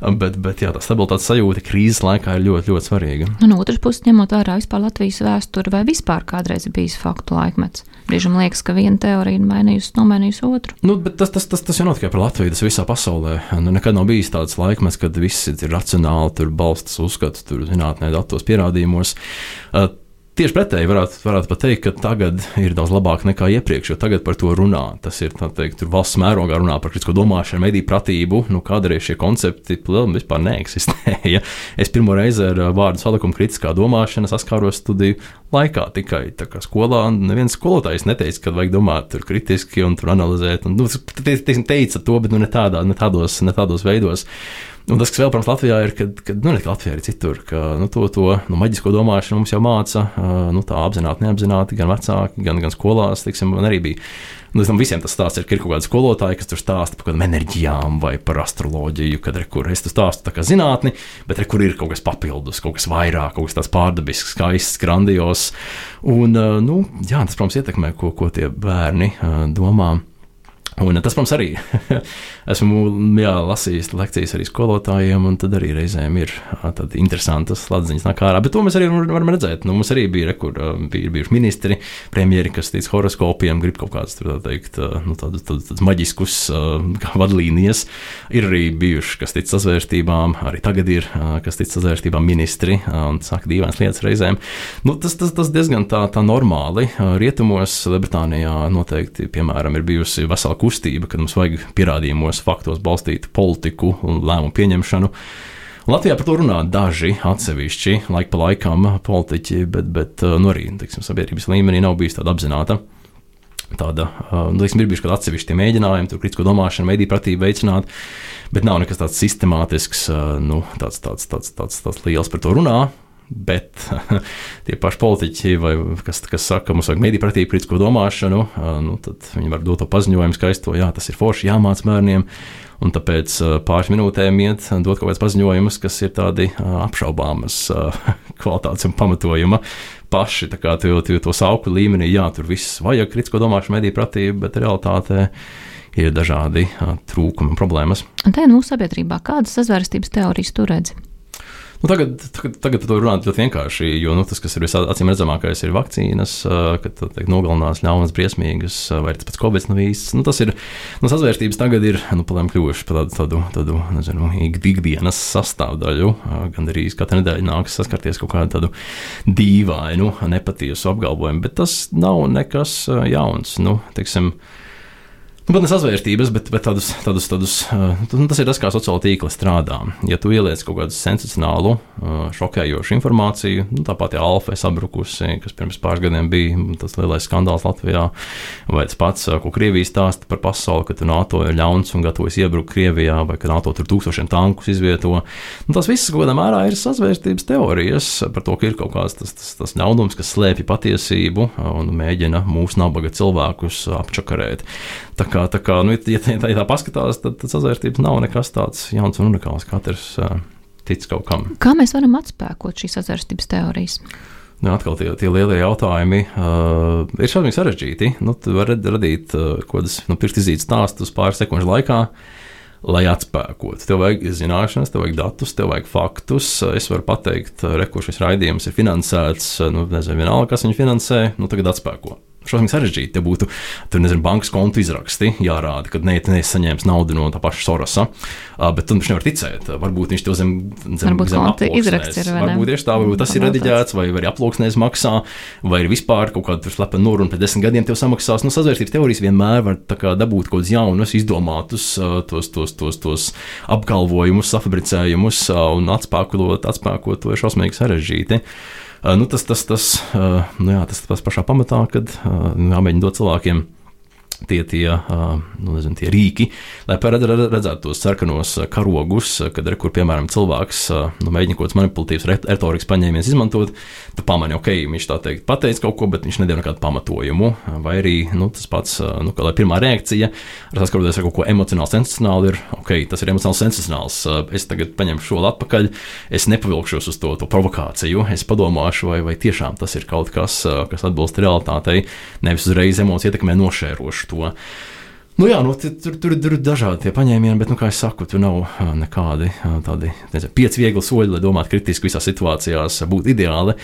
bet, bet jā, tā stabilitātes sajūta krīzes laikā ir ļoti, ļoti svarīga. Un otrs puses, ņemot vērā vispār Latvijas vēsturi, vai vispār kādreiz ir bijis faktu laikmets? Brīžam liekas, ka viena teorija ir mainījusi, nomainījusi otru. Nu, tas, tas, tas, tas jau nav tikai par Latviju, tas visā pasaulē. Nu, nekad nav bijis tāds laikmets, kad viss ir racionāli, tur balstas uzskats, tur zinātnē, datos, pierādījumos. Uh, Tieši pretēji varētu, varētu pat teikt, ka tagad ir daudz labāk nekā iepriekš, jo tagad par to runā. Tas ir teikt, valsts mērogā runā par kritisko domāšanu, mediju pratību. Nu, kādreiz šie koncepti vispār neeksistēja. (laughs) Es pirmo reizi ar vārdu salikumu kritiskā domāšana saskāros studiju laikā. Tikai skolā neviens skolotājs neteica, ka vajag domāt kritiski un analizēt. Un, nu, teica to, bet nu, ne, tādā, ne, tādos, ne tādos veidos. Un tas, kas vēl, protams, Latvijā ir, kad, kad nu, ne Latvijā, arī citur, ka nu, to, to nu, maģisko domāšanu mums jau māca, nu, tā apzināti, neapzināti, gan vecāki, gan, gan skolās. Tiksim, man arī bija. Nu, tam visiem tas stāsts ir, ka ir kaut kāda skolotāja, kas tur stāsta par kādām enerģijām vai par astroloģiju, kad re, kur es tur stāstu tā kā zinātni, bet re, kur ir kaut kas papildus, kaut kas vairāk, kaut kas tāds pārdabisks, skaists, grandios. Un, nu, jā, tas, protams, ietekmē, ko, ko tie bērni domā. Un tas, protams, arī (laughs) esmu jā, lasījis lekcijas arī skolotājiem, un tad arī reizēm ir tādas interesantas atziņas nāk ārā. Bet to mēs arī varam redzēt. Nu, mums arī bija, re, kur bija bijuši ministri, premjeri, kas tic horoskopiem, grib kaut kādas teikt, nu, tādus, tādus maģiskus kā (laughs) vadlīnijas. Ir arī bijuši, kas tic sazvērstībām, arī tagad ir, kas tic sazvērstībām ministri un saka dīvainas lietas reizēm. Nu, tas, tas, tas diezgan tā, tā normāli. Rietumos, Lielbritānijā noteikti, piemēram, ir bijusi vesela kustība, kad mums vajag pierādījumos, faktos balstītu politiku un lēmumu pieņemšanu. Latvijā par to runā daži atsevišķi, laik pa laikam politiķi, bet, bet nu, arī teiksim, sabiedrības līmenī nav bijis tāda apzināta. Tāda, nu, teiksim, ir bijuši kādi atsevišķi mēģinājumi, tur kritisko domāšanu, mediju pratību veicināt, bet nav nekas tāds sistemātisks, nu, tāds, tāds, tāds, tāds, tāds liels par to runā. Bet (laughs) tie paši politiķi, vai, kas, kas saka, ka mums vajag mediju pratību, kritisko domāšanu, nu, tad viņi var dot to paziņojumu skaisto, jā, tas ir forši jāmāc bērniem. Un tāpēc pāris minūtēm iet, dot kaut kādus paziņojumus, kas ir tādi apšaubāmas (laughs) kvalitātes un pamatojuma. Paši kā, to, to, to sauku līmenī, jā, tur viss vajag kritisko domāšanu, mediju pratību, bet realitātē ir dažādi trūkumi un problēmas. Un te mūsu sabiedrībā kādas sazvērstības teorijas tu redzi? Nu, tagad, tagad, tagad par to runāt ļoti vienkārši, jo nu, tas, kas ir visacīm redzamākais, ir vakcīnas, kad tiek nogalinās ļaunas, briesmīgas, vai tas pats covid nav īsts. Nu, tas ir nu, sazvērstības tagad ir nu, kļuvuši par tādu, tādu, tādu nezinu, ikdienas sastāvdaļu. Gan arī katru nedēļu nāks saskarties kaut kādu tādu dīvainu, nepatiesu apgalvojumu, bet tas nav nekas jauns. Nu, teiksim, Nu, pat ne sazvērstības, bet, bet tādus, tādus, tādus, uh, tas ir tas, kā sociāla tīkla strādā. Ja tu ieliec kaut kādu sensacionālu, uh, šokējošu informāciju, nu, tāpat jau Alfa sabrukusi, kas pirms pāris gadiem bija tas lielais skandāls Latvijā, vai tas pats, uh, ko Krievija stāsta par pasauli, ka NATO ir ļauns un gatavojas iebrukt Krievijā, vai ka NATO tur tūkstošiem tankus izvieto. Nu, tas viss, kādā mērā, ir sazvērstības teorijas par to, ka ir kaut kāds tas, tas, tas ļaunums, kas slēpj patiesību un mēģina mūsu nabaga cilvēkus apčakarēt. Tā kā, tā kā nu, ja, tā, ja tā paskatās, tad, tad sazvērstības nav nekas tāds jauns un unikāls. Katrs uh, tic kaut kam. Kā mēs varam atspēkot šīs sazvērstības teorijas? Nu, atkal tie, tie lielie jautājumi uh, ir šausmīgi sarežģīti. Nu, tu vari radīt uh, kaut kādas nu, pirkstizītas stāstus pāris sekundžu laikā. lai atspēkotu. Tev vajag zināšanas, tev vajag datus, tev vajag faktus. Es varu pateikt, rekurss šis raidījums ir finansēts, nu, nezinu, vienalga, kas viņu finansē, nu, tagad atspēko šausmīgi sarežģīti. Te būtu, tur nezinu, bankas kontu izraksti jārāda, ka ne, neesi saņēmis naudu no tā paša Sorosa. Uh, bet tam viņš nevar ticēt. Varbūt viņš to zem, zem, varbūt zem konta izraksts ir. Varbūt tieši tā, varbūt tas ir rediģēts, vai arī aploksnēs maksā, vai ir vispār kaut kāda slepena noruna pēc desmit gadiem tev samaksās. Nu, sazvērstības teorijas vienmēr var kā, dabūt kaut kādus jaunus, izdomātus uh, tos, tos, tos, tos apgalvojumus, safabricējumus uh, un atspēkot, atspēkot to šausmīgi sarežģīti. Uh, nu, tas, tas, tas, uh, nu, jā, tas, tas pašā pamatā, kad uh, jāmēģina dot cilvēkiem tie, tie, nu, nezinu, tie rīki, lai redzētu tos sarkanos karogus, kad ir, kur, piemēram, cilvēks nu, mēģina kaut kādas manipulatīvas retorikas paņēmienas izmantot, tad pamani, ok, viņš tā teikt pateica kaut ko, bet viņš nedēļ nekādu pamatojumu. Vai arī nu, tas pats, nu, kā pirmā reakcija, ar saskaroties ar kaut ko emocionāli sensacionāli, ir, ok, tas ir emocionāli sensacionāls, es tagad paņemšu šo atpakaļ, es nepavilkšos uz to, to provokāciju, es padomāšu, vai, vai tiešām tas ir kaut kas, kas atbilst realitātei, nevis uzreiz emociju ietekmē nošērošu to. Nu jā, nu, tur, tur, tur ir dažādi paņēmieni, bet, nu, kā jau saku, tur nav nekādi tādi nezinu, pieci viegli soļi, lai domātu kritiski visās situācijās. Būtu ideāli,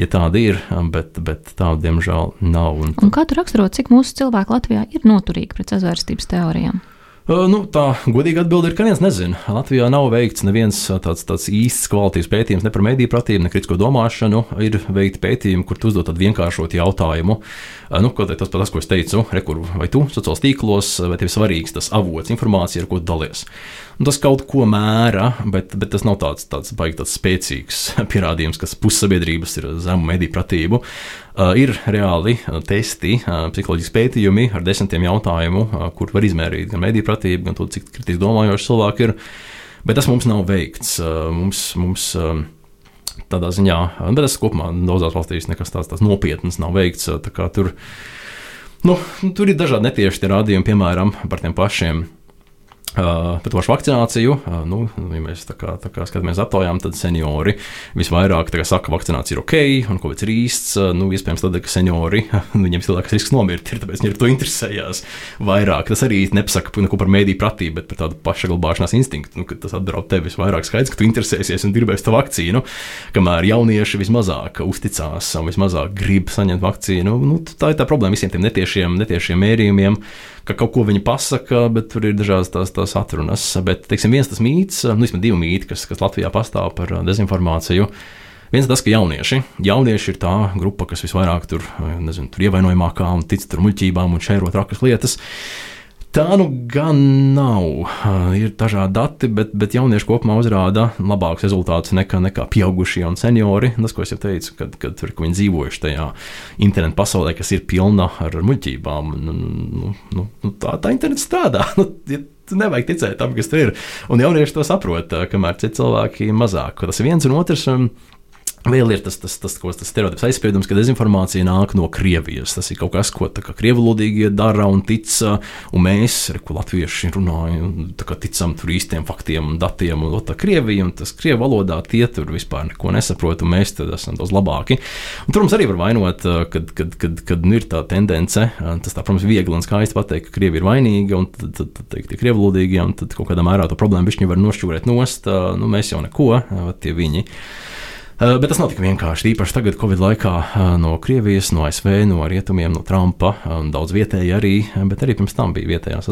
ja tāda ir, bet, bet tāda, diemžēl, nav. Un, un kā tu raksturo, cik mūsu cilvēki Latvijā ir noturīgi pret sazvērstības teorijām? Nu, tā godīga atbilde ir, ka neviens nezina. Latvijā nav veikts neviens tāds, tāds īsts kvalitātes pētījums ne par mediju pratību, ne kritisko domāšanu. Ir veikti pētījumi, kur tu uzdod tādu vienkāršotu jautājumu. Nu, tas par tas, ko es teicu, rekur, vai tu sociālos tīklos, vai tev ir svarīgs tas avots, informācija, ar ko dalies. Un tas kaut ko mēra, bet, bet tas nav tāds, tāds, baigi, tāds spēcīgs (laughs) pierādījums, ka pussabiedrības ir zemu mediju pratību. Uh, ir reāli testi, uh, psiholoģiski pētījumi ar desmitiem jautājumu, kur var izmērīt gan mediju pratību, gan to, cik kritiski domājoši cilvēki ir. Bet tas mums nav veikts. Mums, mums, tādā ziņā, bet tas kopumā daudzās valstīs nekas tāds, tāds nopietns nav veikts. Tur, nu, tur ir dažādi netieši rādījumi, piemēram, par tiem pašiem par to vakcināciju, uh, nu, ja mēs tā kā, tā kā skatāmies aptaujām, tad seniori visvairāk saka, ka vakcinācija ir ok, un ko ir īsts. Uh, nu, iespējams, tādēļ, ka seniori, (laughs) viņiem lielāks risks nomirt, ir, tāpēc viņi ar to interesējās vairāk. Tas arī nepasaka neko par mēdīju pratību, bet par tādu pašsaglabāšanās instinktu. Nu, tas apdraud tevi visvairāk skaidrs, ka tu interesēsies un gribēsi to vakcīnu, kamēr jaunieši vismazāk uzticās un vismazāk grib saņemt vakcīnu. Nu, tā ir tā problēma visiem tiem netiešiem, netiešiem mērījumiem ka kaut ko viņi pasaka, bet tur ir dažādas tās, tās atrunas. Bet, teiksim, viens tas mīts, nu, vismaz divi mīti, kas, kas Latvijā pastāv par uh, dezinformāciju. Viens tas, ka jaunieši, jaunieši ir tā grupa, kas visvairāk tur, uh, nezinu, tur ievainojamākā un tic tur muļķībām un šērot rakas lietas. Uh, Tā nu gan nav. Ir dažādi dati, bet, bet jaunieši kopumā uzrāda labākus rezultātus nekā, nekā pieaugušie un seniori. Tas, ko es jau teicu, kad, kad, kad viņi dzīvojuši tajā internetu pasaulē, kas ir pilna ar muļķībām. Nu, nu, nu, nu, tā, tā internets strādā. (laughs) Nu, nevajag ticēt tam, kas tur ir. Un jaunieši to saprot, kamēr citi cilvēki mazāk. Tas viens un otrs. Um, Vēl ir tas, tas, tas, tas, tas stereotips aizspriedums, ka dezinformācija nāk no Krievijas. Tas ir kaut kas, ko krievulodīgie dara un tic, un mēs, ko latvieši runājam, ticam tur īstiem faktiem un datiem, un tā Krievija, un tas krievu valodā tie tur vispār neko nesaprot, un mēs tad esam daudz labāki. Un, tur mums arī var vainot, kad, kad, kad, kad nu ir tā tendence, tas tā, protams, viegli un skaisti pateikt, ka Krievija ir vainīga, un tad, tad, tad teikt, tie krievulodīgie, un tad kaut kādā mērā to problēmu viņi var nošķūrēt nost, nu mēs jau neko, tie viņi. Eh, bet tas nav tik vienkārši. Īpaši tagad, Covid laikā, eh, no Krievijas, no ASV, no rietumiem, no Trumpa, eh, daudz vietēji arī, bet arī pirms tam bija vietējās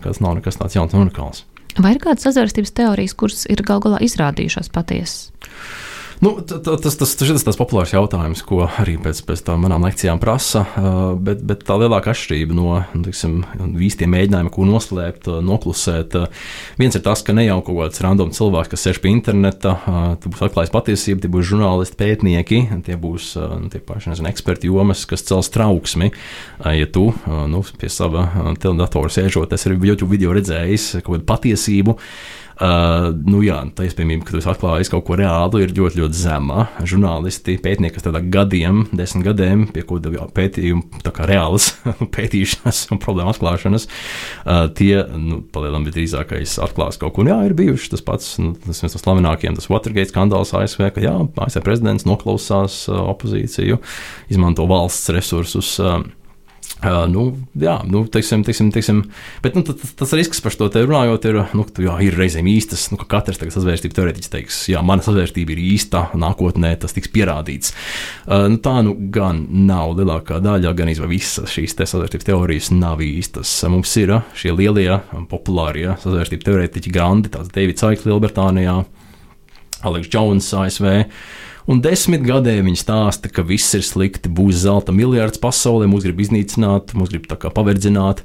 kā tas nav nekas tāds jauns un unikāls. Vai ir kādas sazvērstības teorijas, kuras ir gal galā izrādījušās patiesas? Nu, tas, tas, tas, ir tas populārs jautājums, ko arī pēc, pēc tam manām lekcijām prasa. Bet, bet tā lielākā atšķirība no nu, tiksim, visiem mēģinājumiem, ko noslēpt, noklusēt, viens ir tas, ka ne jau kaut kāds random cilvēks, kas sēž pie interneta, tu būs atklājis patiesību, tie būs žurnālisti, pētnieki, tie būs nu, tie paši nezinu, eksperti jomas, kas cels trauksmi. Ja tu nu, pie sava teledatora sēžot, es arī YouTube video redzējis kaut kādu patiesību. Uh, nu jā, tā iespējamība, ka tu esi atklājis kaut ko reālu, ir ļoti, ļoti zema. Žurnālisti, pētnieki, kas tādā gadiem, desmit gadiem, pie ko pētījumu, tā kā reālas (laughs) pētīšanas un problēmu atklāšanas, uh, tie, nu, palielinām visdrīzākais atklās kaut ko. Un jā, ir bijuši tas pats, nu, tas viens no slavenākajiem, tas Watergate skandāls ASV, ka jā, ASV prezidents noklausās uh, opozīciju, izmanto valsts resursus. Uh, Uh, nu, jā, nu, teiksim, teiksim, teiksim, bet nu, tas, tas risks par to runājot, ir, nu, jā, ir reizēm īstas. Nu, katrs sazvērstības teorētiķis teiks, jā, mana sazvērstība ir īsta, nākotnē tas tiks pierādīts. Uh, nu, tā nu gan nav lielākā daļa, gan arī visas šīs te sazvērstības teorijas nav īstas. Mums ir šie lielie, populārie sazvērstības teorētiķi, Grandi, tāds Davids Aikls Lielbritānijā, Aleks Jones ASV. Un desmit gadē viņi stāsta, ka viss ir slikti, būs zelta miljards pasaulē, mūs grib iznīcināt, mūs grib tā kā paverdzināt.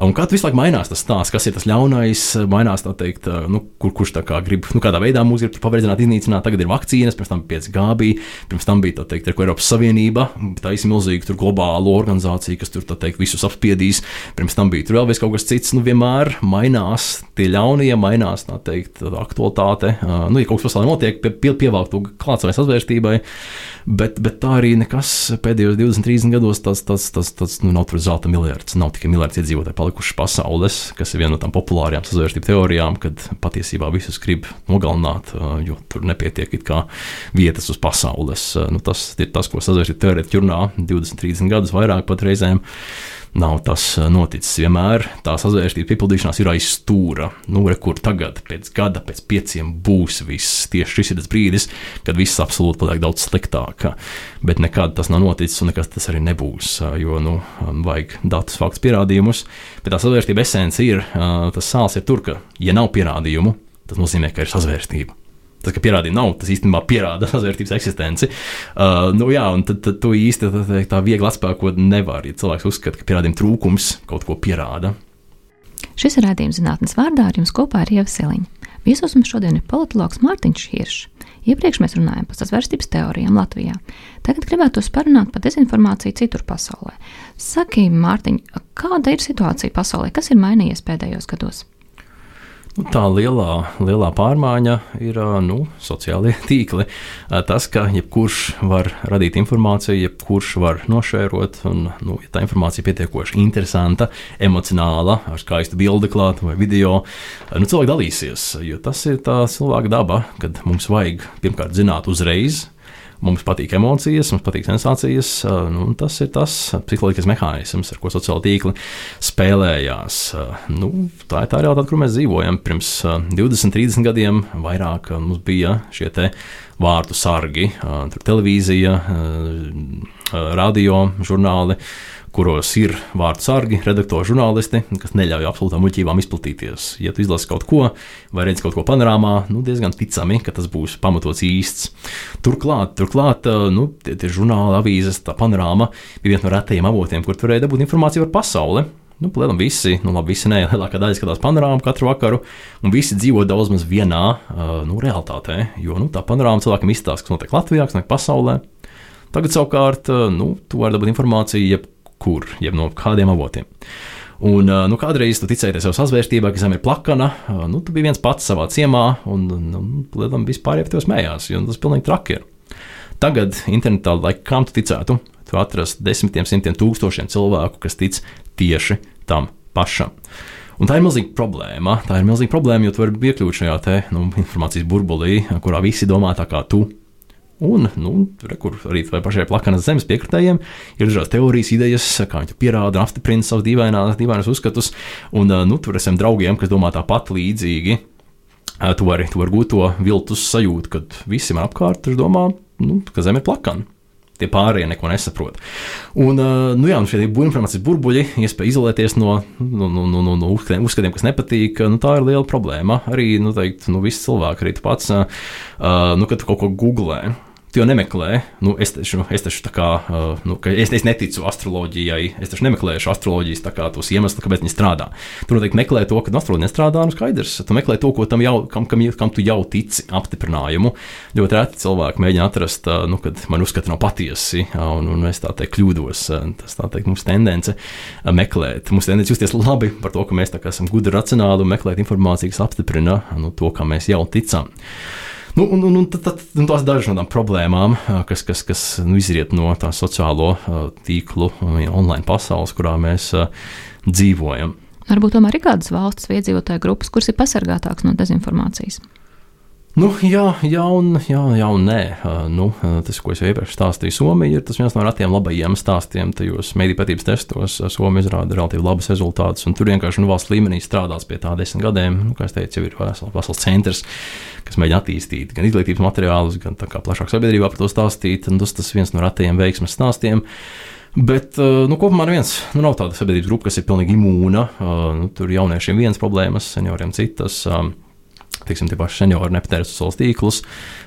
Un kā visu laiku mainās tas stāsts, kas ir tas ļaunais, mainās tā teikt, nu, kur, kurš tā kā grib, nu, kādā veidā mūs grib paverdzināt, iznīcināt. Tagad ir vakcīnas, pirms tam bija 5G, bija, pirms tam bija tā teikt, ko Eiropas Savienība, taisa milzīga globāla organizācija, kas tur teikt, visus apspiedīs. Pirms tam bija tur vēl kaut kas cits. Nu, vienmēr mainās tie ļaunie, mainās tā teikt, aktualitāte. Nu, ja kaut kas pasaulē notiek, pie, pie, pievelk to klāt savai sazvērstībai. Bet, bet tā arī nekas pēdējos 20, 30 gados tas, tas, tas, tas nu, nav tur zelta miljards. Nav tikai miljards iedzīvotāji palikuši pasaules, kas ir viena no tām populārajām sazvērstību teorijām, kad patiesībā visus grib nogalināt, jo tur nepietiek vietas uz pasaules. Nu, tas ir tas, ko sazvērstību teorētiķi runā 20, 30 gadus vairāk pat reizēm nav tas eh, noticis. Vienmēr tā sazvērstības piepildīšanās ir aiz stūra. Nu, re, kur tagad, pēc gada, pēc pieciem būs viss. Tieši šis ir tas brīdis, kad viss absolūti paliek daudz sliktāk. Bet nekad tas nav noticis, un nekas tas arī nebūs. Eh, jo nu, vajag datus, faktus, pierādījumus. Bet tā sazvērstība esence ir, eh, tas sāls ir tur, ka, ja nav pierādījumu, tas nozīmē, ka ir sazvērstība. Tas, ka pierādījumi nav, tas īstenībā pierāda (laughs) sazvērtības eksistenci. Uh, nu, jā, un tad, tad to īsti tā, tā viegli atspēkot nevar. Ja cilvēks uzskata, ka pierādījuma trūkums kaut ko pierāda. Šis ir rādījums zinātnes vārdā ar jums kopā ar Ievu Siliņu. Viesos mums šodien ir politologs Mārtiņš Hiršs. Iepriekš mēs runājām par sazvērstības teorijām Latvijā. Tagad gribētu parunāt par dezinformāciju citur pasaulē. Saki, Mārtiņ, kāda ir situācija pasaulē? Kas ir mainījies pēdējos gados? Nu, tā lielā, lielā pārmaiņa ir nu, sociālie (laughs) tīkli. Tas, ka jebkurš var radīt informāciju, jebkurš var nošērot, un nu, ja tā informācija ir pietiekoši interesanta, emocionāla, ar skaistu bildi klāta vai video, nu, cilvēki dalīsies. Jo tas ir tā cilvēka daba, kad mums vajag pirmkārt zināt uzreiz Mums patīk emocijas, mums patīk sensācijas. Nu, tas ir tas psiholoģiskais mehānisms, ar ko sociāla tīkla spēlējās. Nu, tā ir tā realitāte, kur mēs dzīvojam. Pirms 20, 30 gadiem vairāk mums bija šie vārtu sargi, televīzija, radio, žurnāli kuros ir vārdu sargi, redaktori, žurnālisti, kas neļauj absolūtām muļķībām izplatīties. Ja tu izlasi kaut ko, vai redz kaut ko panorāmā, nu, diezgan ticami, ka tas būs pamatots īsts. Turklāt, turklāt nu, tie, tie žurnāli, avīzes, tā panorāma bija viens no retajiem avotiem, kur varēja dabūt informāciju par pasauli. Nu, Plēnām visi, nu, labi, visi nē, (laughs) lielākā daļa skatās panorāmu katru vakaru, un visi dzīvo daudz maz vienā uh, nu, realitātē. Jo nu, tā panorāma cilvēkam izstāsta, kas notiek Latvijā, kas notiek pasaulē. Tagad savukārt, uh, nu, tu vari dabūt informāciju jebkur, jeb no kādiem avotiem. Un, nu, kādreiz tu ticēji sev sazvērstībā, ka zeme ir plakana, nu, tu biji viens pats savā ciemā, un nu, lielam vispār jau tev smējās, jo tas pilnīgi traki ir. Tagad internetā, lai kam tu ticētu, tu atrast desmitiem, simtiem tūkstošiem cilvēku, kas tic tieši tam pašam. Un tā ir milzīga problēma. Tā ir milzīga problēma, jo tu vari iekļūt šajā te, nu, informācijas burbulī, kurā visi domā tā kā tu. Un, nu, re, kur arī pašai plakanas zemes piekritējiem ir dažādas teorijas, idejas, kā viņi pierāda un apstiprina savus dīvainās, dīvainās uzskatus. Un, nu, tur esam draugiem, kas domā tāpat līdzīgi. Tu vari, tu vari gūt to viltus sajūtu, kad visi man apkārt domā, nu, ka zeme ir plakana tie pārējie neko nesaprot. Un, nu, jā, šie informācijas burbuļi, iespēja izolēties no, no, no, no, no uzskatiem, kas nepatīk, nu, tā ir liela problēma. Arī nu, teikt, nu, visi cilvēki, arī tu pats, nu, kad tu kaut ko googlē. Tu jau nemeklē, nu, es taču, es taču tā kā, uh, nu, es, es neticu astroloģijai, es taču nemeklēšu astroloģijas kā, tos iemeslus, kāpēc viņi strādā. Tu noteikti meklē to, ka astroloģija nestrādā, nu skaidrs. Tu meklē to, tam jau, kam, kam, kam tu jau tici, apstiprinājumu. Ļoti reti cilvēki mēģina atrast, uh, nu, kad man uzskata nav patiesi, uh, un, un es tā teikt kļūdos. Tas tā teikt, mums tendence meklēt, mums tendence justies labi par to, ka mēs esam gudri, racionāli un meklēt informāciju, kas apstiprina nu, to, kam mēs jau ticam. Nu, un, un, un, tad, un tās dažas no tām problēmām, kas, kas, kas nu, izriet no tā sociālo tīklu, online pasaules, kurā mēs dzīvojam. Varbūt tomēr ir kādas valsts iedzīvotāju grupas, kuras ir pasargātākas no dezinformācijas. Nu, jā, jā, un, jā, jā, un nē. Uh, nu, tas, ko es jau iepriekš stāstīju, Somija ir viens no retiem labajiem stāstiem. Tajos mediju patības testos Somija izrāda relatīvi labus rezultātus. Tur vienkārši nu, valsts līmenī strādās pie tā desmit gadiem. Nu, kā jau teicu, jau ir vesels, vesels centrs, kas mēģina attīstīt gan izglītības materiālus, gan plašāk sabiedrībā par to stāstīt. Tas tas viens no retajiem veiksmes stāstiem. Bet nu, kopumā neviens nu, nav tāda sabiedrības grupa, kas ir pilnīgi imūna. Nu, tur jauniešiem viens problēmas, senioriem citas teiksim, tie paši seniori nepatērē sociālos tīklus,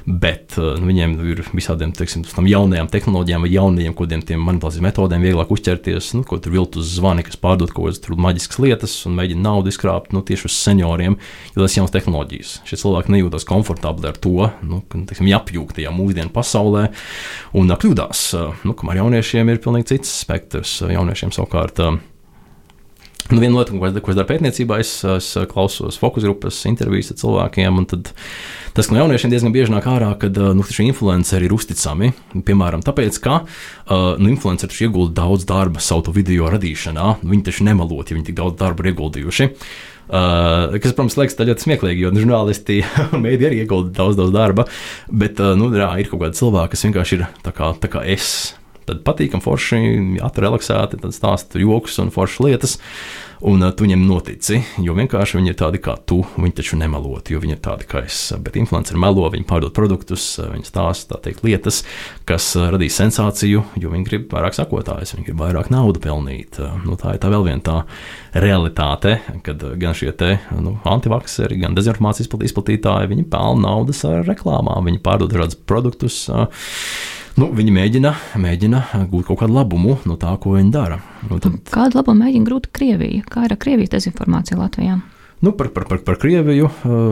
bet uh, nu, viņiem ir visādiem teiksim, jaunajām tehnoloģijām vai jaunajiem kodiem, tiem manipulācijas metodēm vieglāk uzķerties, nu, ko tur viltus zvani, kas pārdod kaut kādas maģiskas lietas un mēģina naudu izkrāpt nu, tieši uz senioriem, jo tas ir jauns tehnoloģijas. Šie cilvēki nejūtas komfortabli ar to, nu, ka teiksim, jāpjūg tajā mūsdienu pasaulē un kļūdās. Uh, nu, kamēr jauniešiem ir pilnīgi cits spektrs, jauniešiem savukārt. Uh, Nu, viena lieta, ko es, ko es daru pētniecībā, es, es klausos fokus grupas, intervijas ar cilvēkiem. Tas, ka no jauniešiem diezgan bieži nāk ārā, ka nu, šie influenceri ir uzticami. Piemēram, tāpēc, ka nu, influenceri iegulda daudz darba savu video radīšanā. Viņi taču nemalot, ja viņi tik daudz darba ir ieguldījuši. Uh, kas, protams, liekas ļoti smieklīgi, jo nu, žurnālisti (laughs) un mēdī arī iegulda daudz, daudz darba. Bet uh, nu, jā, ir kaut kādi cilvēki, kas vienkārši ir tā kā, tā kā es Tad patīkami, forši, atrelaksēti, tad stāsta joks un foršas lietas. Un uh, tu viņiem notici, jo vienkārši viņi ir tādi kā tu. Viņi taču nemelot, jo viņi ir tādi kā es. Bet influenceri melo, viņi pārdod produktus, viņi stāsta teikt, lietas, kas radīs sensāciju, jo viņi grib vairāk sakotājus, viņi grib vairāk naudu pelnīt. Nu, tā ir tā vēl viena tā realitāte, kad gan šie te, nu, antivakseri, gan dezinformācijas izplatītāji, viņi pelna naudas ar reklāmām, viņi pārdod dažādus produktus. Uh, nu, viņi mēģina, mēģina gūt kaut kādu labumu no tā, ko viņi dara. Nu, tad... Kādu labumu mēģina gūt Krievija? Kā ir ar Krievijas dezinformāciju Latvijā? Nu, par, par, par, par Krieviju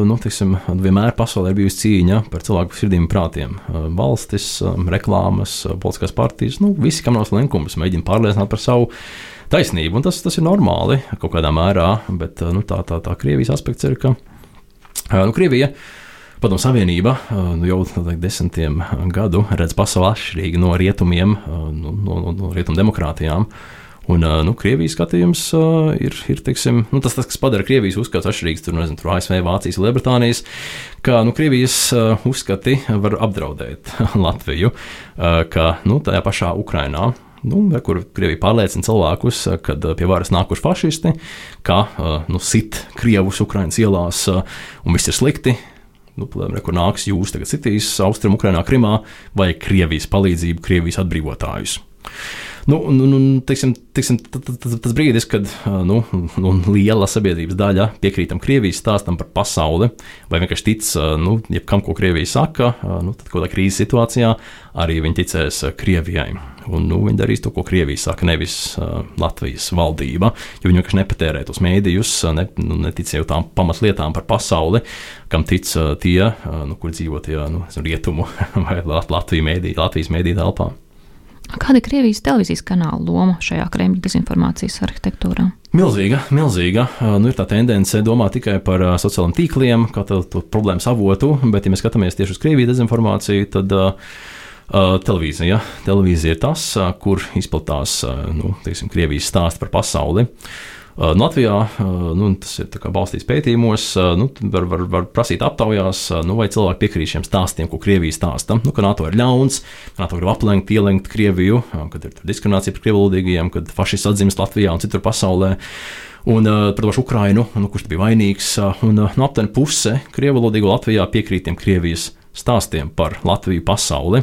nu, tiksim, vienmēr pasaulē ir bijusi cīņa par cilvēku sirdīm un prātiem. Valstis, reklāmas, politiskās partijas, nu, visi, kam nav slinkums, mēģina pārliecināt par savu taisnību. Tas, tas ir normāli kaut kādā mērā, bet nu, tā, tā, tā Krievijas aspekts ir, ka nu, Krievija ir Padomu Savienība nu, jau teik, desmitiem gadu redz pasauli atšķirīgi no rietumiem, no, no, no, no rietumu demokrātijām. Un, nu, Krievijas skatījums uh, ir, ir teiksim, nu, tas, tas, kas padara Krievijas uzskats atšķirīgs no ASV, Vācijas, Lielbritānijas, ka nu, Krievijas uh, uzskati var apdraudēt (laughs) Latviju, uh, ka nu, tajā pašā Ukrainā. Nu, kur Krievija pārliecina cilvēkus, kad pie varas nākuši fašisti, ka nu, sit krievus Ukraiņas ielās un viss ir slikti, nu, kur nāks jūs tagad sitīs Austrum, Ukrainā, Krimā, vai Krievijas palīdzību, Krievijas atbrīvotājus. Nu, nu, nu, teiksim, teiksim, tas brīdis, kad nu, nu, liela sabiedrības daļa piekrītam Krievijas stāstam par pasauli, vai vienkārši tic nu, jebkam, ko Krievija saka, nu, tad kādā krīzes situācijā arī viņi ticēs Krievijai. Un, nu, viņi darīs to, ko Krievija saka, nevis uh, Latvijas valdība. Jo viņi vienkārši nepatērē tos mēdījus, ne, nu, neticēja tām pamatlietām par pasauli, kam tic uh, tie, uh, nu, kur dzīvo tie nu, rietumu (laughs) vai Latvijas mēdīju, Latvijas mēdīju telpā. Kāda ir Krievijas televīzijas kanāla loma šajā Kremļa dezinformācijas arhitektūrā? Milzīga, milzīga. Nu, ir tā tendence domāt tikai par sociālajiem tīkliem, kā tādu problēmu avotu, bet, ja mēs skatāmies tieši uz Krievijas dezinformāciju, tad uh, televīzija. Televīzija ir tas, kur izplatās nu, teiksim, Krievijas stāsts par pasauli. Latvijā nu, tas ir balstīts pētījumos, nu, var, var, var prasīt aptaujās, nu, vai cilvēki piekrīt šiem stāstiem, ko Krievija stāsta. Nu, ka NATO ir ļauns, ka NATO grib aplenkt, ielenkt Krieviju, kad ir diskriminācija pret krievlodīgajiem, kad fašists atzīst Latvijā un citur pasaulē. Un pašu Ukrainu, nu, kurš bija vainīgs. Un, nu, aptuveni puse krievlodīgo Latvijā piekrīt tiem Krievijas stāstiem par Latviju pasauli.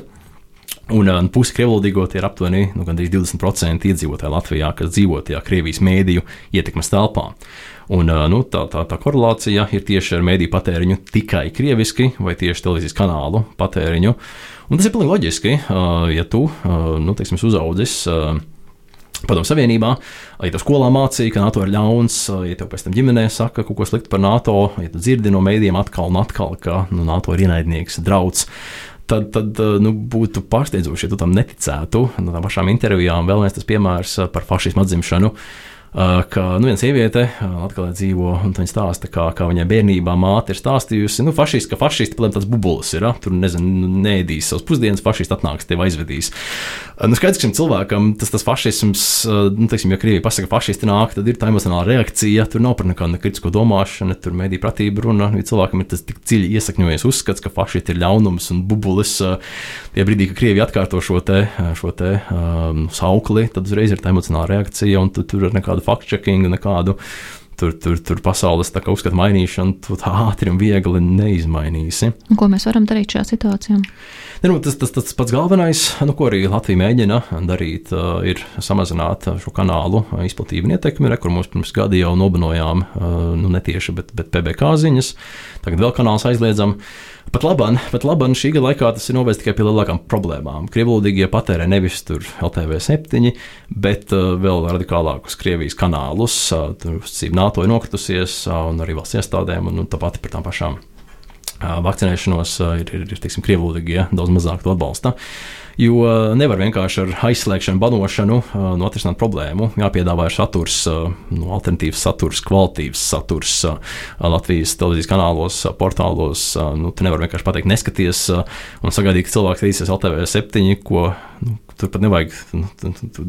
Un uh, pusi krievlodīgo tie ir aptuveni nu, 20% iedzīvotāji Latvijā, kas dzīvo tajā Krievijas mēdīju ietekmes telpā. Un, uh, nu, tā, tā, tā korelācija ir tieši ar mēdīju patēriņu tikai krieviski vai tieši televīzijas kanālu patēriņu. Un tas ir pilnīgi loģiski, uh, ja tu nu, teiksim, uzaudzis. Padomu Savienībā, ja tev skolā mācīja, ka NATO ir ļauns, ja tev pēc tam ģimenē saka kaut ko sliktu par NATO, ja tu dzirdi no mēdījiem atkal un atkal, ka nu, NATO ir ienaidnieks, drauds, tad, tad eh, nu, būtu pārsteidzoši, ja tu tam neticētu. No tām pašām intervijām vēl viens piemērs eh, par fašismu atzimšanu. Uh, ka nu, viena sieviete atkal dzīvo, un viņa stāsta, kā, kā viņai bērnībā māte ir stāstījusi, nu, fašisti, ka fašisti, plēm tāds bubulis ir, tur, nezinu, neēdīs savus pusdienas, fašisti atnāks, tevi aizvedīs. Nu, skaidrs, ka šim cilvēkam tas, tas fašisms, nu, teiksim, ja Krievija pasaka, ka fašisti nāk, tad ir tā emocionāla reakcija. Tur nav par nekādu kritisko domāšanu, tur mēdī pratība runa. Ja cilvēkam ir tas tik dziļi iesakņojies uzskats, ka fašisti ir ļaunums un bubulis. Tie brīdī, kad Krievija atkārto šo te, šo te um, saukli, tad uzreiz ir tā emocionāla reakcija, un tu, tur ir nekādu fact-checking, nekādu tur, tur, tur pasaules uzskatu mainīšanu, tu tā ātri un viegli neizmainīsi. Un ko mēs varam darīt šajā situācijā? Ne, nu, tas, tas, tas pats galvenais, nu, ko arī Latvija mēģina darīt, uh, ir samazināt šo kanālu izplatību un ietekmi. Re, kur mums pirms gada jau nobanojām, uh, nu, ne tieši, bet, bet PBK ziņas. Tagad vēl kanāls aizliedzam. Pat labāk, pat labāk šī gada laikā tas ir novērsts tikai pie lielākām problēmām. Krievlīgie patērē nevis tur LTV 7, bet uh, vēl radikālākus Krievijas kanālus. Uh, tur NATO ir nokritusies, uh, un arī valsts iestādēm, un, un tāpat par tām pašām vakcinēšanos ir, ir, ir teiksim, krievlīgie daudz mazāk to atbalsta. Jo nevar vienkārši ar aizslēgšanu, banošanu nu, atrisināt problēmu. Jāpiedāvā ir saturs, nu, alternatīvs saturs, kvalitīvs saturs Latvijas televīzijas kanālos, portālos. Nu, tu nevari vienkārši pateikt, neskaties un sagaidīt, ka cilvēks skatīsies LTV 7, ko nu, tur pat nevajag, nu,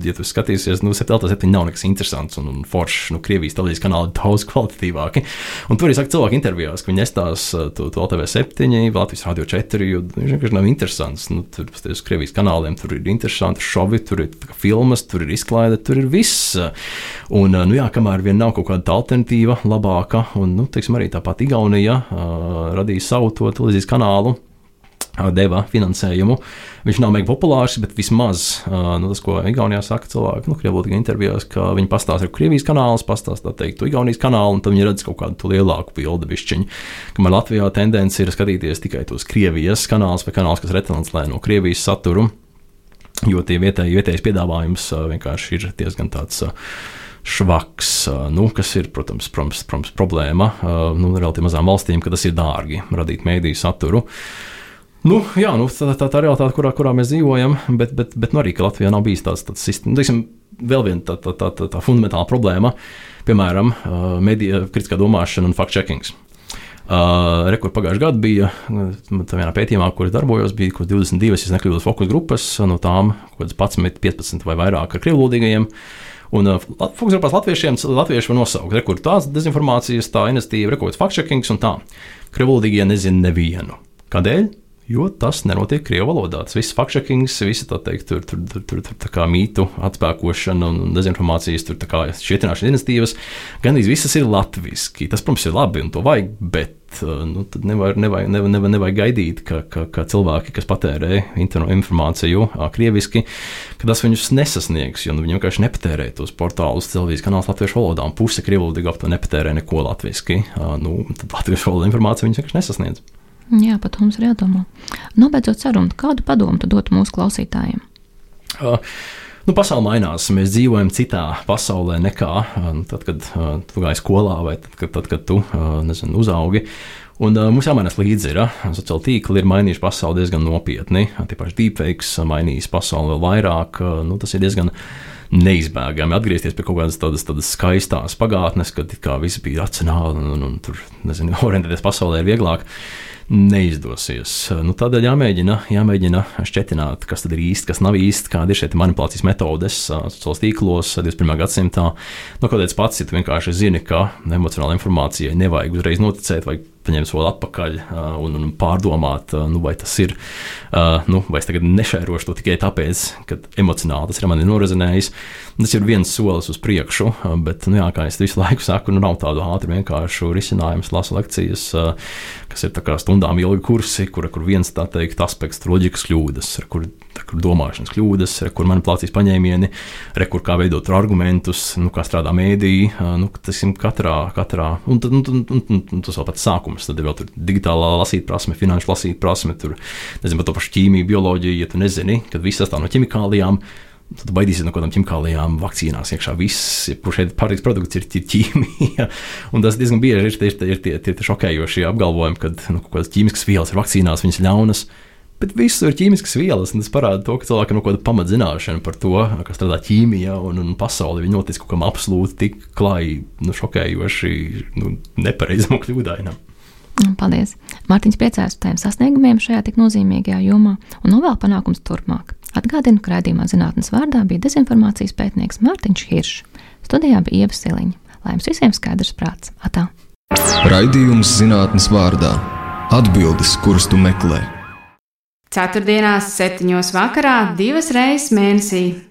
ja tu skatīsies, nu, 7, nav nekas interesants un, un foršs. Nu, Krievijas televīzijas kanāli daudz kvalitatīvāki. Un tur arī saka cilvēki intervijās, ka viņi nestās to, to LTV 7, Latvijas Radio 4, jo viņš vienkārši nav interesants. Nu, tur uz Krievijas kanāliem tur ir interesanti šovi, tur ir filmas, tur ir izklaide, tur ir viss. Un, nu, jā, kamēr vien nav kaut kāda alternatīva, labāka, un, nu, teiksim, arī tāpat Igaunija uh, radīja savu to televīzijas kanālu deva finansējumu. Viņš nav mega populārs, bet vismaz nu, tas, ko Igaunijā saka cilvēki, nu, Krievijas intervijās, ka viņi pastāsta ar Krievijas kanālu, pastāsta tā teikt, Igaunijas kanālu, un tad viņi redz kaut kādu lielāku bildi bišķiņu. Kamēr Latvijā tendence ir skatīties tikai tos Krievijas kanālus vai kanālus, kas retranslē no Krievijas saturu, jo tie vietēji, vietējais piedāvājums vienkārši ir diezgan tāds švaks, nu, kas ir, protams, protams, protams problēma nu, relatīvi mazām valstīm, ka tas ir dārgi radīt mēdīju saturu. Uh, Nu, jā, nu, tā, tā, tā realitāte, kurā, kurā mēs dzīvojam, bet, bet, bet nu, arī Latvijā nav bijis tāds, tāds sistēma. Teiksim, vēl viena tā, tā, tā, tā, tā fundamentāla problēma, piemēram, uh, mediju kritiskā domāšana un fact-checkings. Uh, Rekords pagājušajā gadā bija vienā pētījumā, kur darbojos, bija 22, ja nekļūdos, fokus grupas, no tām 11, 15 vai vairāk ar krievlodīgajiem. Un uh, fokus grupās latviešiem, latvieši var nosaukt, rekords tāds dezinformācijas, tā investīva, rekords fact-checkings un tā. Krievlodīgie nezina nevienu. Kādēļ? Jo tas nenotiek krievu valodā. Tas viss fakšakings, visi tā teikt, tur, tur, tur, tur, tur tā kā mītu atspēkošana un dezinformācijas, tur tā kā šķietināšanas iniciatīvas, gandrīz visas ir latviski. Tas, protams, ir labi un to vajag, bet uh, nu, nevajag, nevajag, nevajag, nevajag, nevajag gaidīt, ka, ka, ka cilvēki, kas patērē informāciju krieviski, ka tas viņus nesasniegs, jo nu, viņi vienkārši nepatērē tos portālus, televīzijas kanālus latviešu valodā, un puse krievu valodā aptuveni nepatērē neko latviski. Nu, tad latviešu valoda informācija viņus vienkārši nesasniedz. Jā, pat mums ir jādomā. Nobeidzot sarunu, kādu padomu tu dotu mūsu klausītājiem? Uh. Nu, pasaule mainās. Mēs dzīvojam citā pasaulē nekā uh, tad, kad uh, tu gāji skolā vai tad, kad, tad, kad tu uh, nezinu, uzaugi. Un, uh, mums jāmainās līdzi. Ir, uh, sociāli tīkli ir mainījuši pasauli diezgan nopietni. Tie paši deepfakes mainīs pasauli vēl vairāk. Uh, nu, tas ir diezgan neizbēgami atgriezties pie kaut kādas tādas, tādas skaistas pagātnes, kad viss bija racionāli un, un, un tur, nezinu, (laughs) orientēties pasaulē ir vieglāk neizdosies. Nu, tādēļ jāmēģina, jāmēģina šķetināt, kas tad ir īsti, kas nav īsti, kāda ir šie manipulācijas metodes sociālos tīklos 21. gadsimtā. Nu, Kāpēc pats, ja tu vienkārši zini, ka emocionāla informācijai nevajag uzreiz noticēt, vajag paņemt soli atpakaļ un, un pārdomāt, nu, vai tas ir, nu, vai es tagad nešērošu to tikai tāpēc, ka emocionāli tas ir mani norazinējis. Tas ir viens solis uz priekšu, bet, nu, jā, kā es visu laiku saku, nu, nav tādu ātru vienkāršu risinājumu. Lasu lekcijas, kas ir stundām ilgi kursi, kur, kur viens tā teikt aspekts, loģikas kļūdas, kur kur domāšanas kļūdas, kur manipulācijas paņēmieni, re, kur kā veidot argumentus, nu, kā strādā mēdīji. Nu, tas ir katrā, katrā un, un, un, un, un, un tas vēl pats sākums. Tad ir vēl digitālā lasīt prasme, finanšu lasīt prasme, tur nezinu, par to pašu ķīmiju, bioloģiju, ja tu nezini, kad viss sastāv no ķimikālijām. Tad baidīsies no kaut kādām ķimikālijām, vakcīnās iekšā. Viss, kurš šeit pārīgs produkts ir, ir ķīmija. (laughs) Un tas diezgan bieži ir, ir, ir, ir, ir tie šokējošie apgalvojumi, ka nu, kaut kādas ķīmiskas vielas ir vakcīnās, viņas ļaunas. Bet visur ir ķīmiskas vielas, un tas parāda to, ka cilvēkam ir kaut kāda pamatzināšana par to, kā strādā ķīmija un, un pasaule. Viņi notic kaut kam absolūti tik klāji, nu, šokējoši, nu, nepareizam un kļūdainam. Paldies! Mārtiņš priecājas par tiem sasniegumiem šajā tik nozīmīgajā jomā un novēl panākums turpmāk. Atgādinu, ka raidījumā zinātnes vārdā bija dezinformācijas pētnieks Mārtiņš Hiršs. Studijā bija Ieva Siliņa. Lai jums visiem skaidrs prāts! Atā! Raidījums zinātnes vārdā - atbildes, kuras tu meklē. Ceturtdienās, septiņos vakarā, divas reizes mēnesī